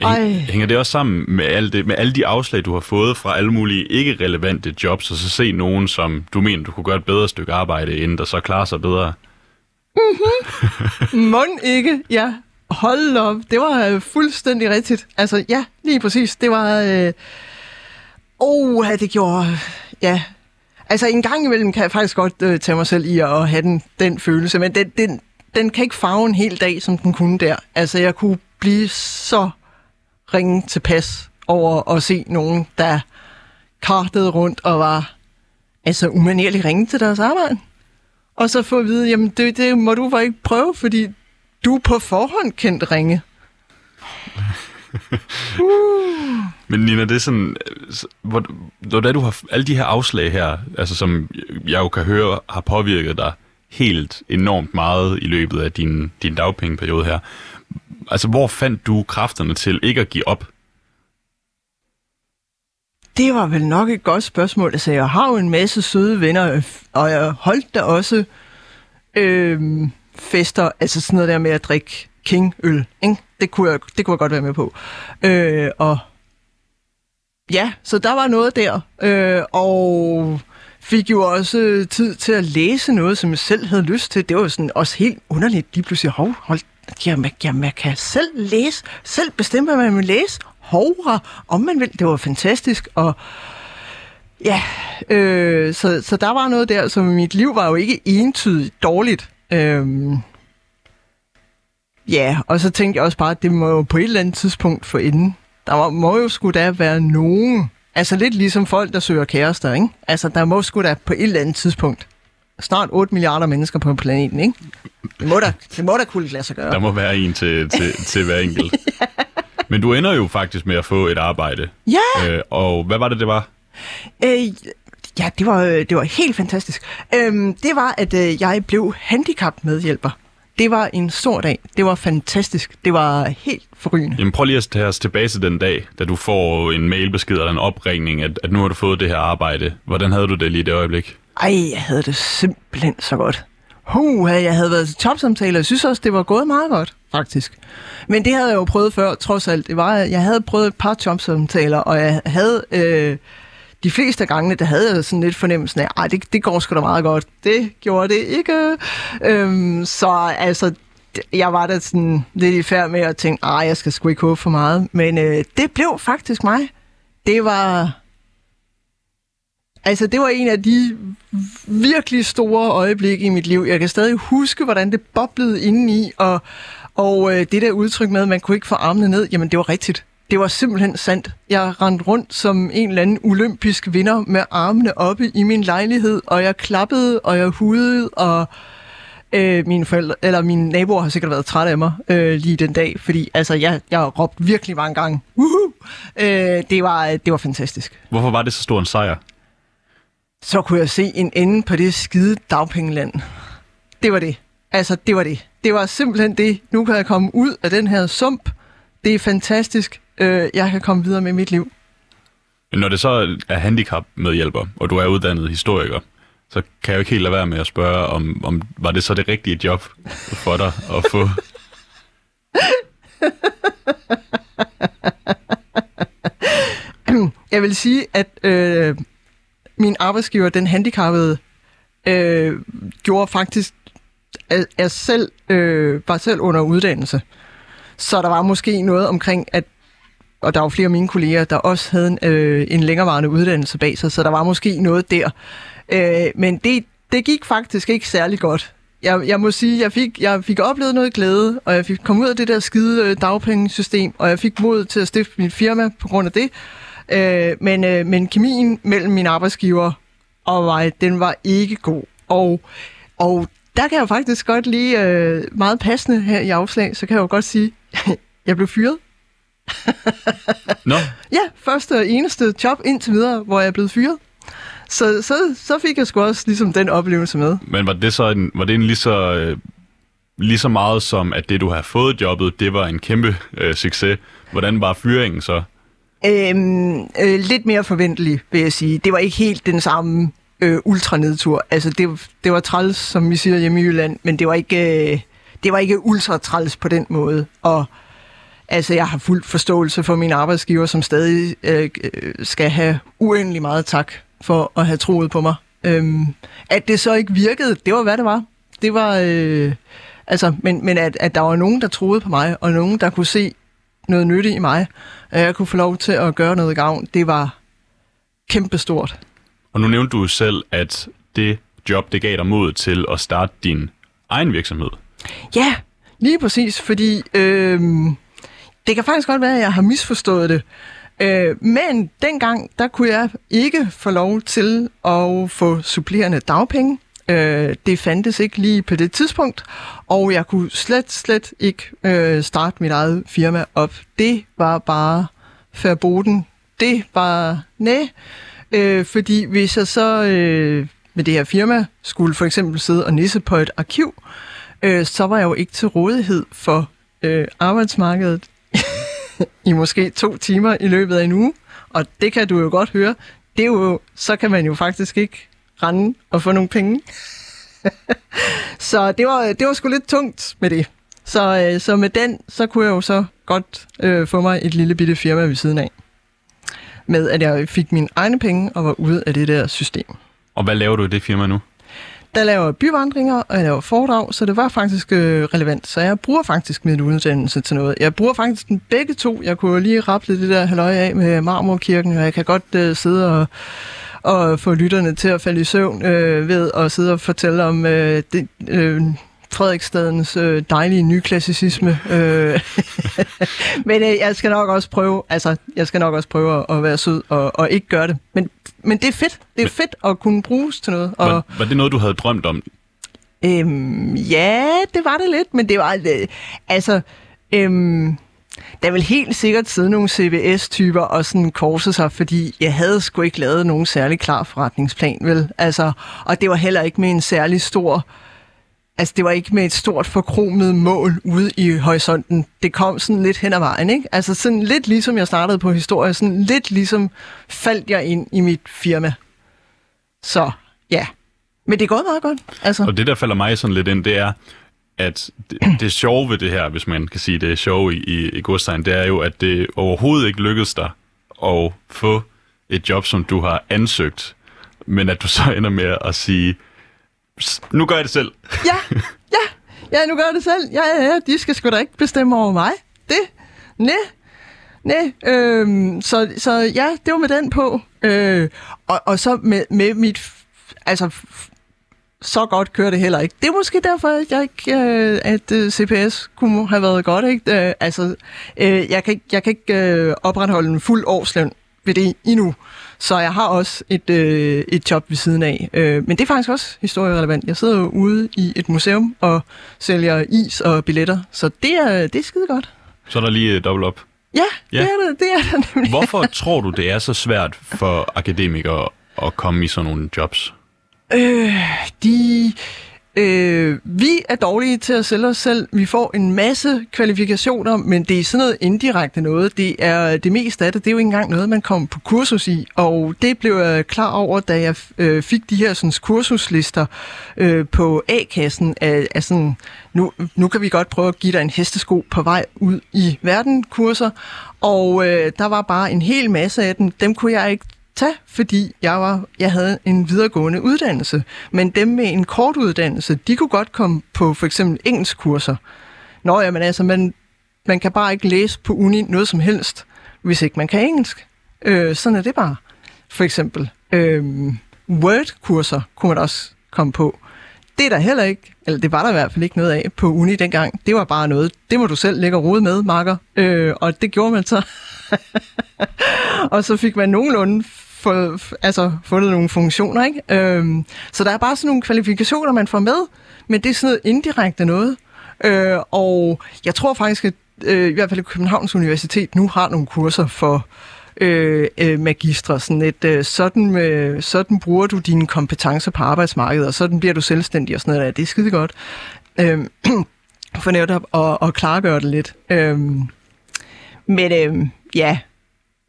Ej. Hænger det også sammen med, alt det, med alle de afslag, du har fået fra alle mulige ikke-relevante jobs, og så se nogen, som du mener, du kunne gøre et bedre stykke arbejde, inden der så klarer sig bedre? <laughs> Mm-hmm. Mund ikke, ja. Hold op, det var øh, fuldstændig rigtigt. Altså, ja, lige præcis. Det var... Øh... Oh, det gjorde... Ja. Altså, en gang imellem kan jeg faktisk godt øh, tage mig selv i at have den, den følelse, men den, den, den kan ikke farve en hel dag, som den kunne der. Altså, jeg kunne blive så ringe til pas over at se nogen, der kartede rundt og var altså umanerligt ringe til deres arbejde. Og så få at vide, jamen det, det må du bare ikke prøve, fordi du på forhånd kendt ringe. <laughs> Men Nina, det er sådan, hvor, hvor du har alle de her afslag her, altså som jeg jo kan høre har påvirket dig helt enormt meget i løbet af din, din dagpengeperiode her. Altså, hvor fandt du kræfterne til ikke at give op? Det var vel nok et godt spørgsmål. Altså, jeg har jo en masse søde venner, og jeg holdt da også øh, fester, altså sådan noget der med at drikke kingøl. Ikke? Det, kunne jeg, det kunne jeg godt være med på. Øh, og ja, så der var noget der. Øh, og fik jo også tid til at læse noget, som jeg selv havde lyst til. Det var jo sådan også helt underligt lige pludselig. Hov, hold, jamen, jamen, jeg kan selv læse, selv bestemme, hvad man vil læse. Hovra, om man vil. Det var fantastisk, og ja, øh, så, så der var noget der, som mit liv var jo ikke entydigt dårligt. Øh, ja, og så tænkte jeg også bare, at det må jo på et eller andet tidspunkt få inden. Der må, må jo skulle da være nogen, altså lidt ligesom folk, der søger kærester, ikke? Altså, der må sgu da på et eller andet tidspunkt snart 8 milliarder mennesker på planeten, ikke? Det må da, det må da kunne lade sig gøre. Der må være en til, til, til hver enkelt. <laughs> Men du ender jo faktisk med at få et arbejde. Ja! Øh, og hvad var det, det var? Øh, ja, det var, øh, det var helt fantastisk. Øhm, det var, at øh, jeg blev handicap-medhjælper. Det var en stor dag. Det var fantastisk. Det var helt forrygende. Jamen prøv lige at tage os tilbage til den dag, da du får en mailbesked eller en opringning, at, at nu har du fået det her arbejde. Hvordan havde du det lige i det øjeblik? Ej, jeg havde det simpelthen så godt. Huh, jeg havde været til topsamtaler. Jeg synes også, det var gået meget godt, faktisk. Men det havde jeg jo prøvet før, trods alt. Det var, jeg havde prøvet et par jobsamtaler, og jeg havde... Øh, de fleste af gangene, der havde jeg sådan lidt fornemmelsen af, at det, det går sgu da meget godt. Det gjorde det ikke. Øhm, så altså, jeg var da sådan lidt i færd med at tænke, at jeg skal sgu ikke håbe for meget. Men øh, det blev faktisk mig. Det var... Altså, det var en af de virkelig store øjeblikke i mit liv. Jeg kan stadig huske, hvordan det boblede indeni, og, og øh, det der udtryk med, at man kunne ikke få armene ned, jamen det var rigtigt. Det var simpelthen sandt. Jeg rendte rundt som en eller anden olympisk vinder med armene oppe i min lejlighed, og jeg klappede, og jeg hudede, og øh, mine forældre, eller mine naboer har sikkert været trætte af mig øh, lige den dag, fordi altså, jeg, jeg råbte virkelig mange gange. Woohoo! Øh, det, var, det var fantastisk. Hvorfor var det så stor en sejr? Så kunne jeg se en ende på det skide dagpengeland. Det var det. Altså, det var det. Det var simpelthen det. Nu kan jeg komme ud af den her sump. Det er fantastisk. Øh, jeg kan komme videre med mit liv. Når det så er handicap medhjælper, og du er uddannet historiker, så kan jeg jo ikke helt lade være med at spørge, om, om var det så det rigtige job for dig at få? <laughs> Jeg vil sige, at øh, min arbejdsgiver, den handicappede, øh, gjorde faktisk, at jeg selv øh, var selv under uddannelse. Så der var måske noget omkring, at og der var flere af mine kolleger, der også havde en, øh, en længerevarende uddannelse bag sig, så der var måske noget der. Øh, men det, det gik faktisk ikke særlig godt. Jeg, jeg må sige, jeg fik, jeg fik oplevet noget glæde, og jeg fik kom ud af det der skide øh, dagpengesystem, og jeg fik mod til at stifte mit firma på grund af det. Øh, men, øh, men kemien mellem min arbejdsgiver og mig, den var ikke god. Og, og der kan jeg faktisk godt lige øh, meget passende her i afslag, så kan jeg jo godt sige, <laughs> jeg blev fyret. <laughs> Nå, Ja, første og eneste job indtil videre, hvor jeg er blevet fyret. Så, så, så fik jeg sgu også ligesom den oplevelse med. men var det så en, var det en lige så, øh, lige så meget som, at det, du har fået jobbet, det var en kæmpe øh, succes? Hvordan var fyringen så? Øhm, øh, lidt mere forventelig, vil jeg sige. Det var ikke helt den samme øh, ultranedtur. Altså, det, det var træls, som vi siger hjemme i Jylland, men det var ikke, øh, det var ikke ultra træls på den måde. Og altså, jeg har fuld forståelse for min arbejdsgiver, som stadig øh, øh, skal have uendelig meget tak for at have troet på mig. Øhm, at det så ikke virkede, det var, hvad det var. Det var... Øh, altså, men, men at, at der var nogen, der troede på mig, og nogen, der kunne se noget nytte i mig, at jeg kunne få lov til at gøre noget gavn, det var kæmpestort. Og nu nævnte du selv, at det job, det gav dig mod til at starte din egen virksomhed. Ja, lige præcis, fordi øh, det kan faktisk godt være, at jeg har misforstået det. Øh, men dengang, der kunne jeg ikke få lov til at få supplerende dagpenge. Øh, det fandtes ikke lige på det tidspunkt, og jeg kunne slet, slet ikke øh, starte mit eget firma op. Det var bare forboden. Det var næ, øh, fordi hvis jeg så øh, med det her firma skulle for eksempel sidde og nisse på et arkiv, øh, så var jeg jo ikke til rådighed for øh, arbejdsmarkedet <laughs> i måske to timer i løbet af en uge. Og det kan du jo godt høre. Det er jo, så kan man jo faktisk ikke rende og få nogle penge. <laughs> så det var, det var sgu lidt tungt med det. Så, øh, så med den, så kunne jeg jo så godt øh, få mig et lille bitte firma ved siden af. Med at jeg fik mine egne penge og var ude af det der system. Og hvad laver du i det firma nu? Der laver jeg byvandringer, og jeg laver foredrag, så det var faktisk øh, relevant. Så jeg bruger faktisk min uddannelse til noget. Jeg bruger faktisk den begge to. Jeg kunne lige rappe det der halløj af med Marmorkirken, og jeg kan godt øh, sidde og og få lytterne til at falde i søvn øh, ved at sidde og fortælle om øh, det, øh, Frederiksstadens øh, dejlige nyklassicisme. Øh. <laughs> men øh, jeg skal nok også prøve, altså, jeg skal nok også prøve at være sød og, og ikke gøre det. Men, men det er fedt. Det er men, fedt at kunne bruges til noget. Og, var, var det noget, du havde drømt om? Øhm, ja, det var det lidt, men det var... Øh, altså... Øhm, der vil helt sikkert sidde nogle CBS-typer og sådan korse sig, fordi jeg havde sgu ikke lavet nogen særlig klar forretningsplan, vel? Altså, og det var heller ikke med en særlig stor... Altså, det var ikke med et stort forkromet mål ude i horisonten. Det kom sådan lidt hen ad vejen, ikke? Altså, sådan lidt ligesom jeg startede på historie, sådan lidt ligesom faldt jeg ind i mit firma. Så, ja. Men det går meget godt. Altså. Og det, der falder mig sådan lidt ind, det er, at det, det sjove ved det her, hvis man kan sige, det er sjove i, i, i godstegn, det er jo, at det overhovedet ikke lykkedes dig at få et job, som du har ansøgt, men at du så ender med at sige, nu gør jeg det selv. <laughs> Ja, ja, ja, nu gør jeg det selv. Ja, ja, ja, de skal sgu da ikke bestemme over mig. Det, nej, nej. Øhm, så, så ja, det var med den på. Øh, og, og så med, med mit, altså så godt kører det heller ikke. Det er måske derfor, at, jeg ikke, øh, at øh, CPS kunne have været godt. Ikke? Øh, altså, øh, jeg kan ikke, jeg kan ikke øh, opretholde en fuld årsløn ved det endnu. Så jeg har også et, øh, et job ved siden af. Øh, men det er faktisk også historierelevant. Jeg sidder jo ude i et museum og sælger is og billetter, så det er, det er skide godt. Så er der lige dobbelt op. Ja, ja, det er det, det er det nemlig. Hvorfor tror du, det er så svært for akademikere at komme i sådan nogle jobs? Øh, de... Øh, vi er dårlige til at sælge os selv. Vi får en masse kvalifikationer, men det er sådan noget indirekte noget. Det er det meste af det. Det er jo ikke engang noget, man kommer på kursus i. Og det blev jeg klar over, da jeg øh, fik de her sådan, kursuslister øh, på A-kassen. Af, af sådan, nu, nu kan vi godt prøve at give dig en hestesko på vej ud i verden kurser. Og øh, der var bare en hel masse af dem. Dem kunne jeg ikke tage, fordi jeg, var, jeg havde en videregående uddannelse. Men dem med en kort uddannelse, de kunne godt komme på for eksempel engelskkurser. Nå, jamen altså, man, man kan bare ikke læse på uni noget som helst, hvis ikke man kan engelsk. Øh, sådan er det bare. For eksempel øh, Word-kurser kunne man også komme på. Det er der heller ikke, eller det var der i hvert fald ikke noget af på uni dengang. Det var bare noget, det må du selv lægge rode med, Marker. Øh, og det gjorde man så. <laughs> og så fik man nogenlunde få, altså, fundet nogle funktioner. Ikke? Øhm, så der er bare sådan nogle kvalifikationer, man får med, men det er sådan noget indirekte noget. Øh, og jeg tror faktisk, at øh, i hvert fald Københavns Universitet nu har nogle kurser for øh, øh, magistre. Sådan, et, øh, sådan, med, sådan bruger du dine kompetencer på arbejdsmarkedet, og sådan bliver du selvstændig og sådan noget. Det er skide godt. Øh, <clears throat> for netop at, at klargøre det lidt. Øh, men øh, ja,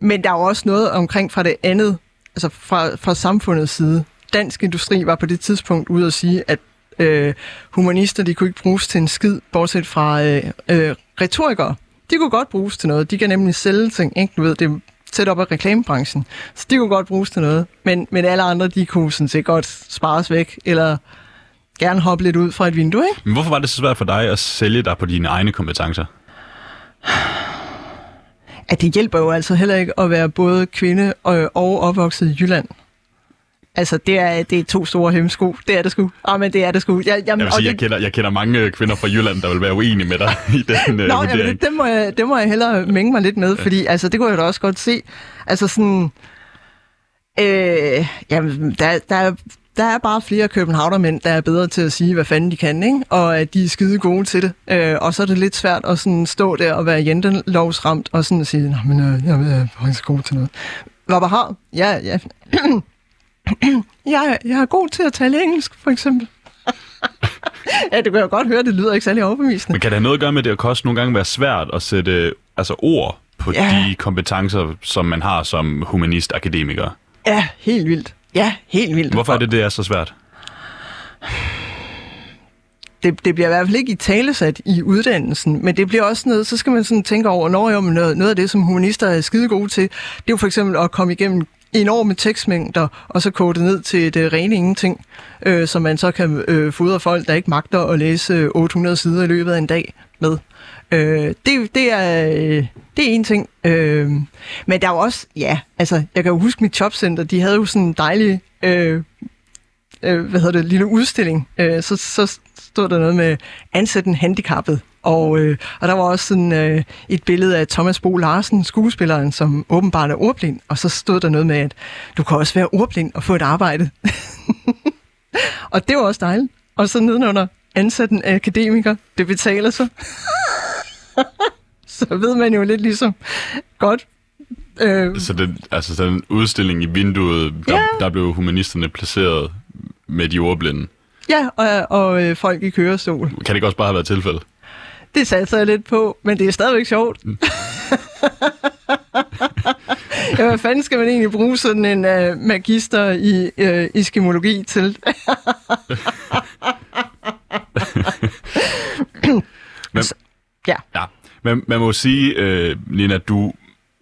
men der er jo også noget omkring fra det andet, altså fra, fra samfundets side. Dansk Industri var på det tidspunkt ude at sige, at øh, humanister, de kunne ikke bruges til en skid, bortset fra øh, øh, retorikere. De kunne godt bruges til noget. De kan nemlig sælge ting, ikke? Du ved, det er tæt op af reklamebranchen. Så de kunne godt bruges til noget. Men, men alle andre, de kunne sådan set godt spares væk, eller gerne hoppe lidt ud fra et vindue, ikke? Men hvorfor var det så svært for dig at sælge dig på dine egne kompetencer? At det hjælper jo altså heller ikke at være både kvinde og, og opvokset i Jylland. Altså, det er, det er to store hemsko. Det er det sgu. Ah, men det er det sgu. Jeg, jeg, Jeg sige, det, jeg kender, jeg kender mange kvinder fra Jylland, der vil være uenige med dig <laughs> i den øh, Nå, vurdering. jamen, det, det, må jeg, det må jeg hellere mænge mig lidt med, fordi altså, det kunne jeg da også godt se. Altså sådan... Øh, jamen, der, der, er- der er bare flere københavnermænd, der er bedre til at sige, hvad fanden de kan, ikke? og at de er skide gode til det. Øh, og så er det lidt svært at sådan stå der og være jentelovsramt og sådan at sige, Nå, men øh, jeg er faktisk god til noget. Hvad har? Ja, ja. <clears throat> jeg, jeg er god til at tale engelsk, for eksempel. <laughs> ja, det kan jeg godt høre, det lyder ikke særlig overbevisende. Men kan det have noget at gøre med, at det kan også nogle gange være svært at sætte altså, ord på Ja. de kompetencer, som man har som humanist-akademiker? Ja, helt vildt. Ja, helt vildt. Hvorfor er det, det er så svært? det, det bliver i hvert fald ikke i talesat i uddannelsen, men det bliver også noget, så skal man sådan tænke over, når jo, noget, noget af det, som humanister er skide gode til, det er jo for eksempel at komme igennem enorme tekstmængder, og så kode det ned til det rene ingenting, øh, som man så kan øh, fodre folk, der ikke magter at læse øh, 800 sider i løbet af en dag med. Øh, det, det, er, øh, det er en ting. Øh, men der er jo også, ja, altså, jeg kan jo huske mit jobcenter, de havde jo sådan en dejlig øh, øh, hvad hedder det, lille udstilling, øh, så, så stod der noget med ansæt en handicappet. Og, øh, og der var også sådan øh, et billede af Thomas Bo Larsen, skuespilleren, som åbenbart er ordblind. Og så stod der noget med, at du kan også være ordblind og få et arbejde. <laughs> og det var også dejligt. Og så nedenunder, ansat en akademiker, det betaler sig. <laughs> <laughs> så ved man jo lidt ligesom, godt, øh, Så den, altså den udstilling i vinduet, der, Ja. der blev humanisterne placeret med de ordblinde. ja, og, og øh, folk i kørestol. Kan det ikke også bare have været tilfælde? Det satser jeg lidt på, men det er stadigvæk sjovt. <laughs> ja, hvad fanden skal man egentlig bruge sådan en uh, magister i uh, iskemologi til? <laughs> Men, ja. ja. Men man må sige, øh, Nina, du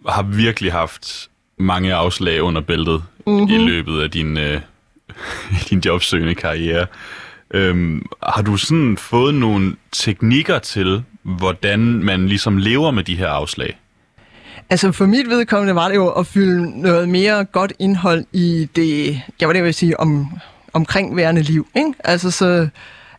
har virkelig haft mange afslag under bæltet mm-hmm. i løbet af din, øh, <laughs> din jobsøgende karriere. Øhm, har du sådan fået nogle teknikker til, hvordan man ligesom lever med de her afslag? Altså for mit vedkommende var det jo at fylde noget mere godt indhold i det, jeg var det, jeg vil sige, om, omkringværende liv. Ikke? Altså så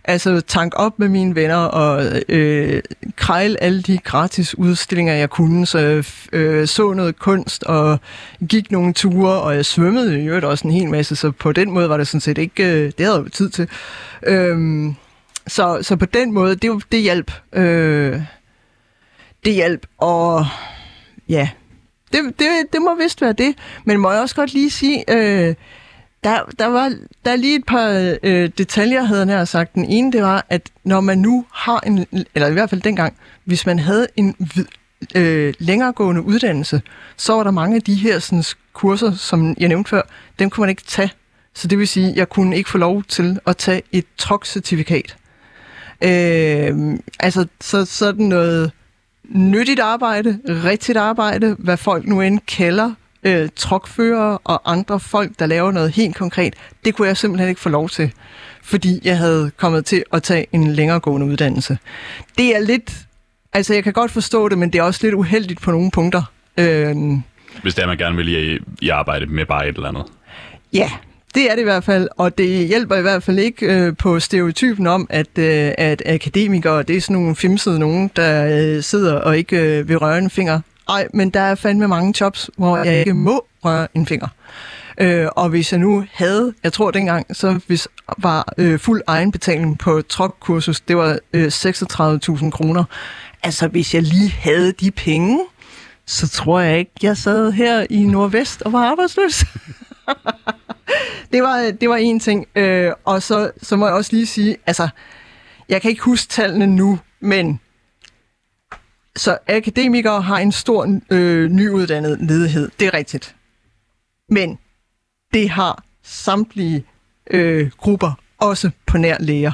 altså tank op med mine venner og øh, krejle alle de gratis udstillinger, jeg kunne. Så jeg øh, så noget kunst og gik nogle ture, og jeg svømmede i øvrigt også en hel masse, så på den måde var det sådan set ikke, øh, det havde jeg tid til. Øhm, så, så på den måde, det, det hjalp. Øh, det hjalp, og ja, det, det, det må vist være det. Men må jeg også godt lige sige, øh, der, der var der er lige et par øh, detaljer, havde jeg sagt. Den ene, det var, at når man nu har en, eller i hvert fald dengang, hvis man havde en vid, øh, længeregående uddannelse, så var der mange af de her sådan, kurser, som jeg nævnte før, dem kunne man ikke tage. Så det vil sige, at jeg kunne ikke få lov til at tage et truck-certifikat. Øh, altså, så sådan noget nyttigt arbejde, rigtigt arbejde, hvad folk nu end kalder øh, trokfører og andre folk, der laver noget helt konkret, det kunne jeg simpelthen ikke få lov til, fordi jeg havde kommet til at tage en længeregående uddannelse. Det er lidt, altså jeg kan godt forstå det, men det er også lidt uheldigt på nogle punkter. Øh, Hvis det er, man gerne vil i, i arbejde med bare et eller andet. Ja, det er det i hvert fald, og det hjælper i hvert fald ikke øh, på stereotypen om, at, øh, at akademikere, det er sådan nogle filmsede nogen, der øh, sidder og ikke øh, vil røre en finger. Ej, men der er fandme mange jobs, hvor jeg ikke må røre en finger. Øh, og hvis jeg nu havde, jeg tror dengang, så hvis var øh, fuld egenbetaling på trokkursus, det var øh, 36.000 kroner. Altså hvis jeg lige havde de penge, så tror jeg ikke, jeg sad her i Nordvest og var arbejdsløs. <laughs> det var det var en ting. Øh, og så, så må jeg også lige sige, altså, jeg kan ikke huske tallene nu, men så akademikere har en stor øh, nyuddannet ledighed. Det er rigtigt. Men det har samtlige øh, grupper, også på nær læger.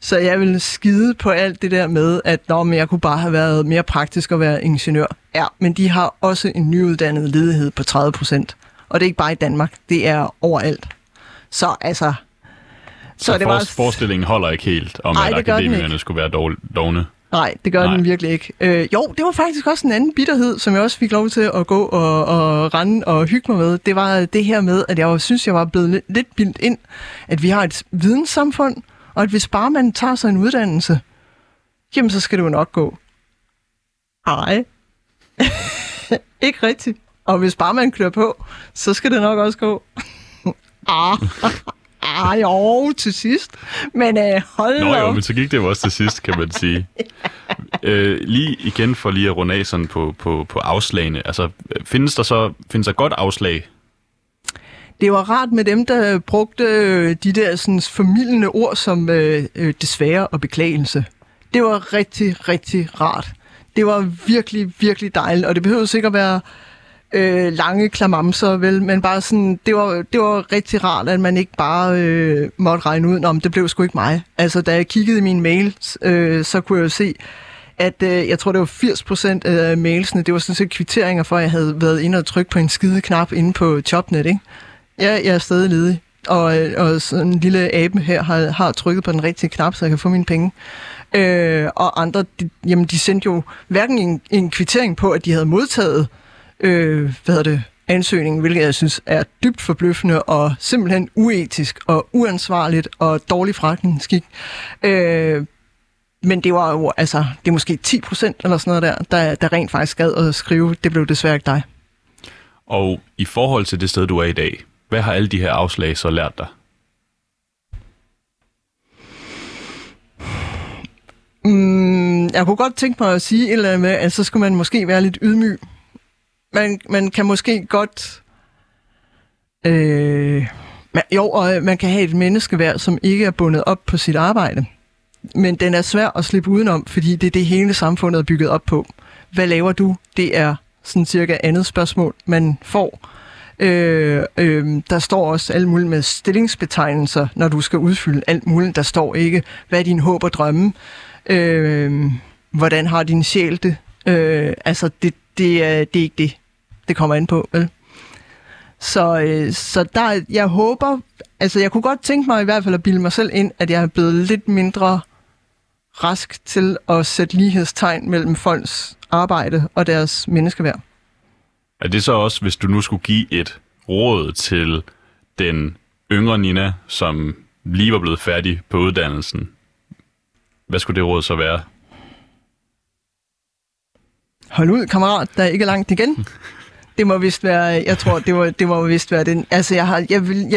Så jeg vil skide på alt det der med, at Nå, men jeg kunne bare have været mere praktisk at være ingeniør. Ja, men de har også en nyuddannet ledighed på 30 procent. Og det er ikke bare i Danmark, det er overalt. Så altså... Så, så det for, var- forestillingen holder ikke helt om, Ej, at akademikerne skulle være dogne. Nej, det gør Nej. Den virkelig ikke. Øh, jo, det var faktisk også en anden bitterhed, som jeg også fik lov til at gå og, og rende og hygge mig med. Det var det her med, at jeg synes, jeg var blevet lidt, lidt bildt ind, at vi har et videnssamfund, og at hvis bare man tager sig en uddannelse, jamen så skal det jo nok gå. Nej. <laughs> ikke rigtigt. Og hvis bare man klør på, så skal det nok også gå. <laughs> ah, ah, jo, til sidst. Men øh, hold Nå jo, op. men så gik det jo også til sidst, kan man sige. <laughs> øh, lige igen for lige at runde af sådan på, på, på afslagene. Altså, findes der så findes der godt afslag? Det var rart med dem, der brugte øh, de der sådan, formidlende ord som øh, øh, desværre og beklagelse. Det var rigtig, rigtig rart. Det var virkelig, virkelig dejligt, og det behøvede sikkert være øh, lange klamamser, vel, men bare sådan, det var, det var rigtig rart, at man ikke bare øh, måtte regne ud, om det blev sgu ikke mig. Altså, da jeg kiggede i min mails, øh, så kunne jeg jo se, at øh, jeg tror, det var 80 procent af mailsene, det var sådan set kvitteringer for, at jeg havde været inde og trykke på en skide knap inde på Jobnet, ikke? Ja, jeg er stadig ledig. Og, øh, og sådan en lille abe her har, har trykket på den rigtige knap, så jeg kan få mine penge. Øh, og andre, de, jamen, de sendte jo hverken en, en kvittering på, at de havde modtaget øh, hvad hedder det, ansøgningen, hvilket jeg synes er dybt forbløffende og simpelthen uetisk og uansvarligt og dårlig forretningsskik. Øh, men det var jo, altså, det er måske 10 procent eller sådan noget der, der, der rent faktisk gad at skrive, det blev desværre ikke dig. Og i forhold til det sted, du er i dag, hvad har alle de her afslag så lært dig? Mm, jeg kunne godt tænke mig at sige et eller andet med, at så skulle man måske være lidt ydmyg. Man, man kan måske godt... Øh, man, jo, og øh, man kan have et menneskeværd, som ikke er bundet op på sit arbejde. Men den er svær at slippe udenom, fordi det er det hele samfundet er bygget op på. Hvad laver du? Det er sådan cirka andet spørgsmål, man får. Øh, øh, der står også alt muligt med stillingsbetegnelser, når du skal udfylde alt muligt. Der står ikke, hvad er din håb og drømme? Øh, hvordan har din sjæl det? Øh, altså, det, det, er, det er ikke det, det kommer an på, vel? Så, øh, så der, jeg håber, altså jeg kunne godt tænke mig i hvert fald at bilde mig selv ind, at jeg er blevet lidt mindre rask til at sætte lighedstegn mellem folks arbejde og deres menneskeværd. Er det så også, hvis du nu skulle give et råd til den yngre Nina, som lige var blevet færdig på uddannelsen? Hvad skulle det råd så være? Hold ud, kammerat, der er ikke langt igen. Det må vist være, jeg tror, det må, det må vist være den. Altså, jeg, har, jeg, vil, jeg vil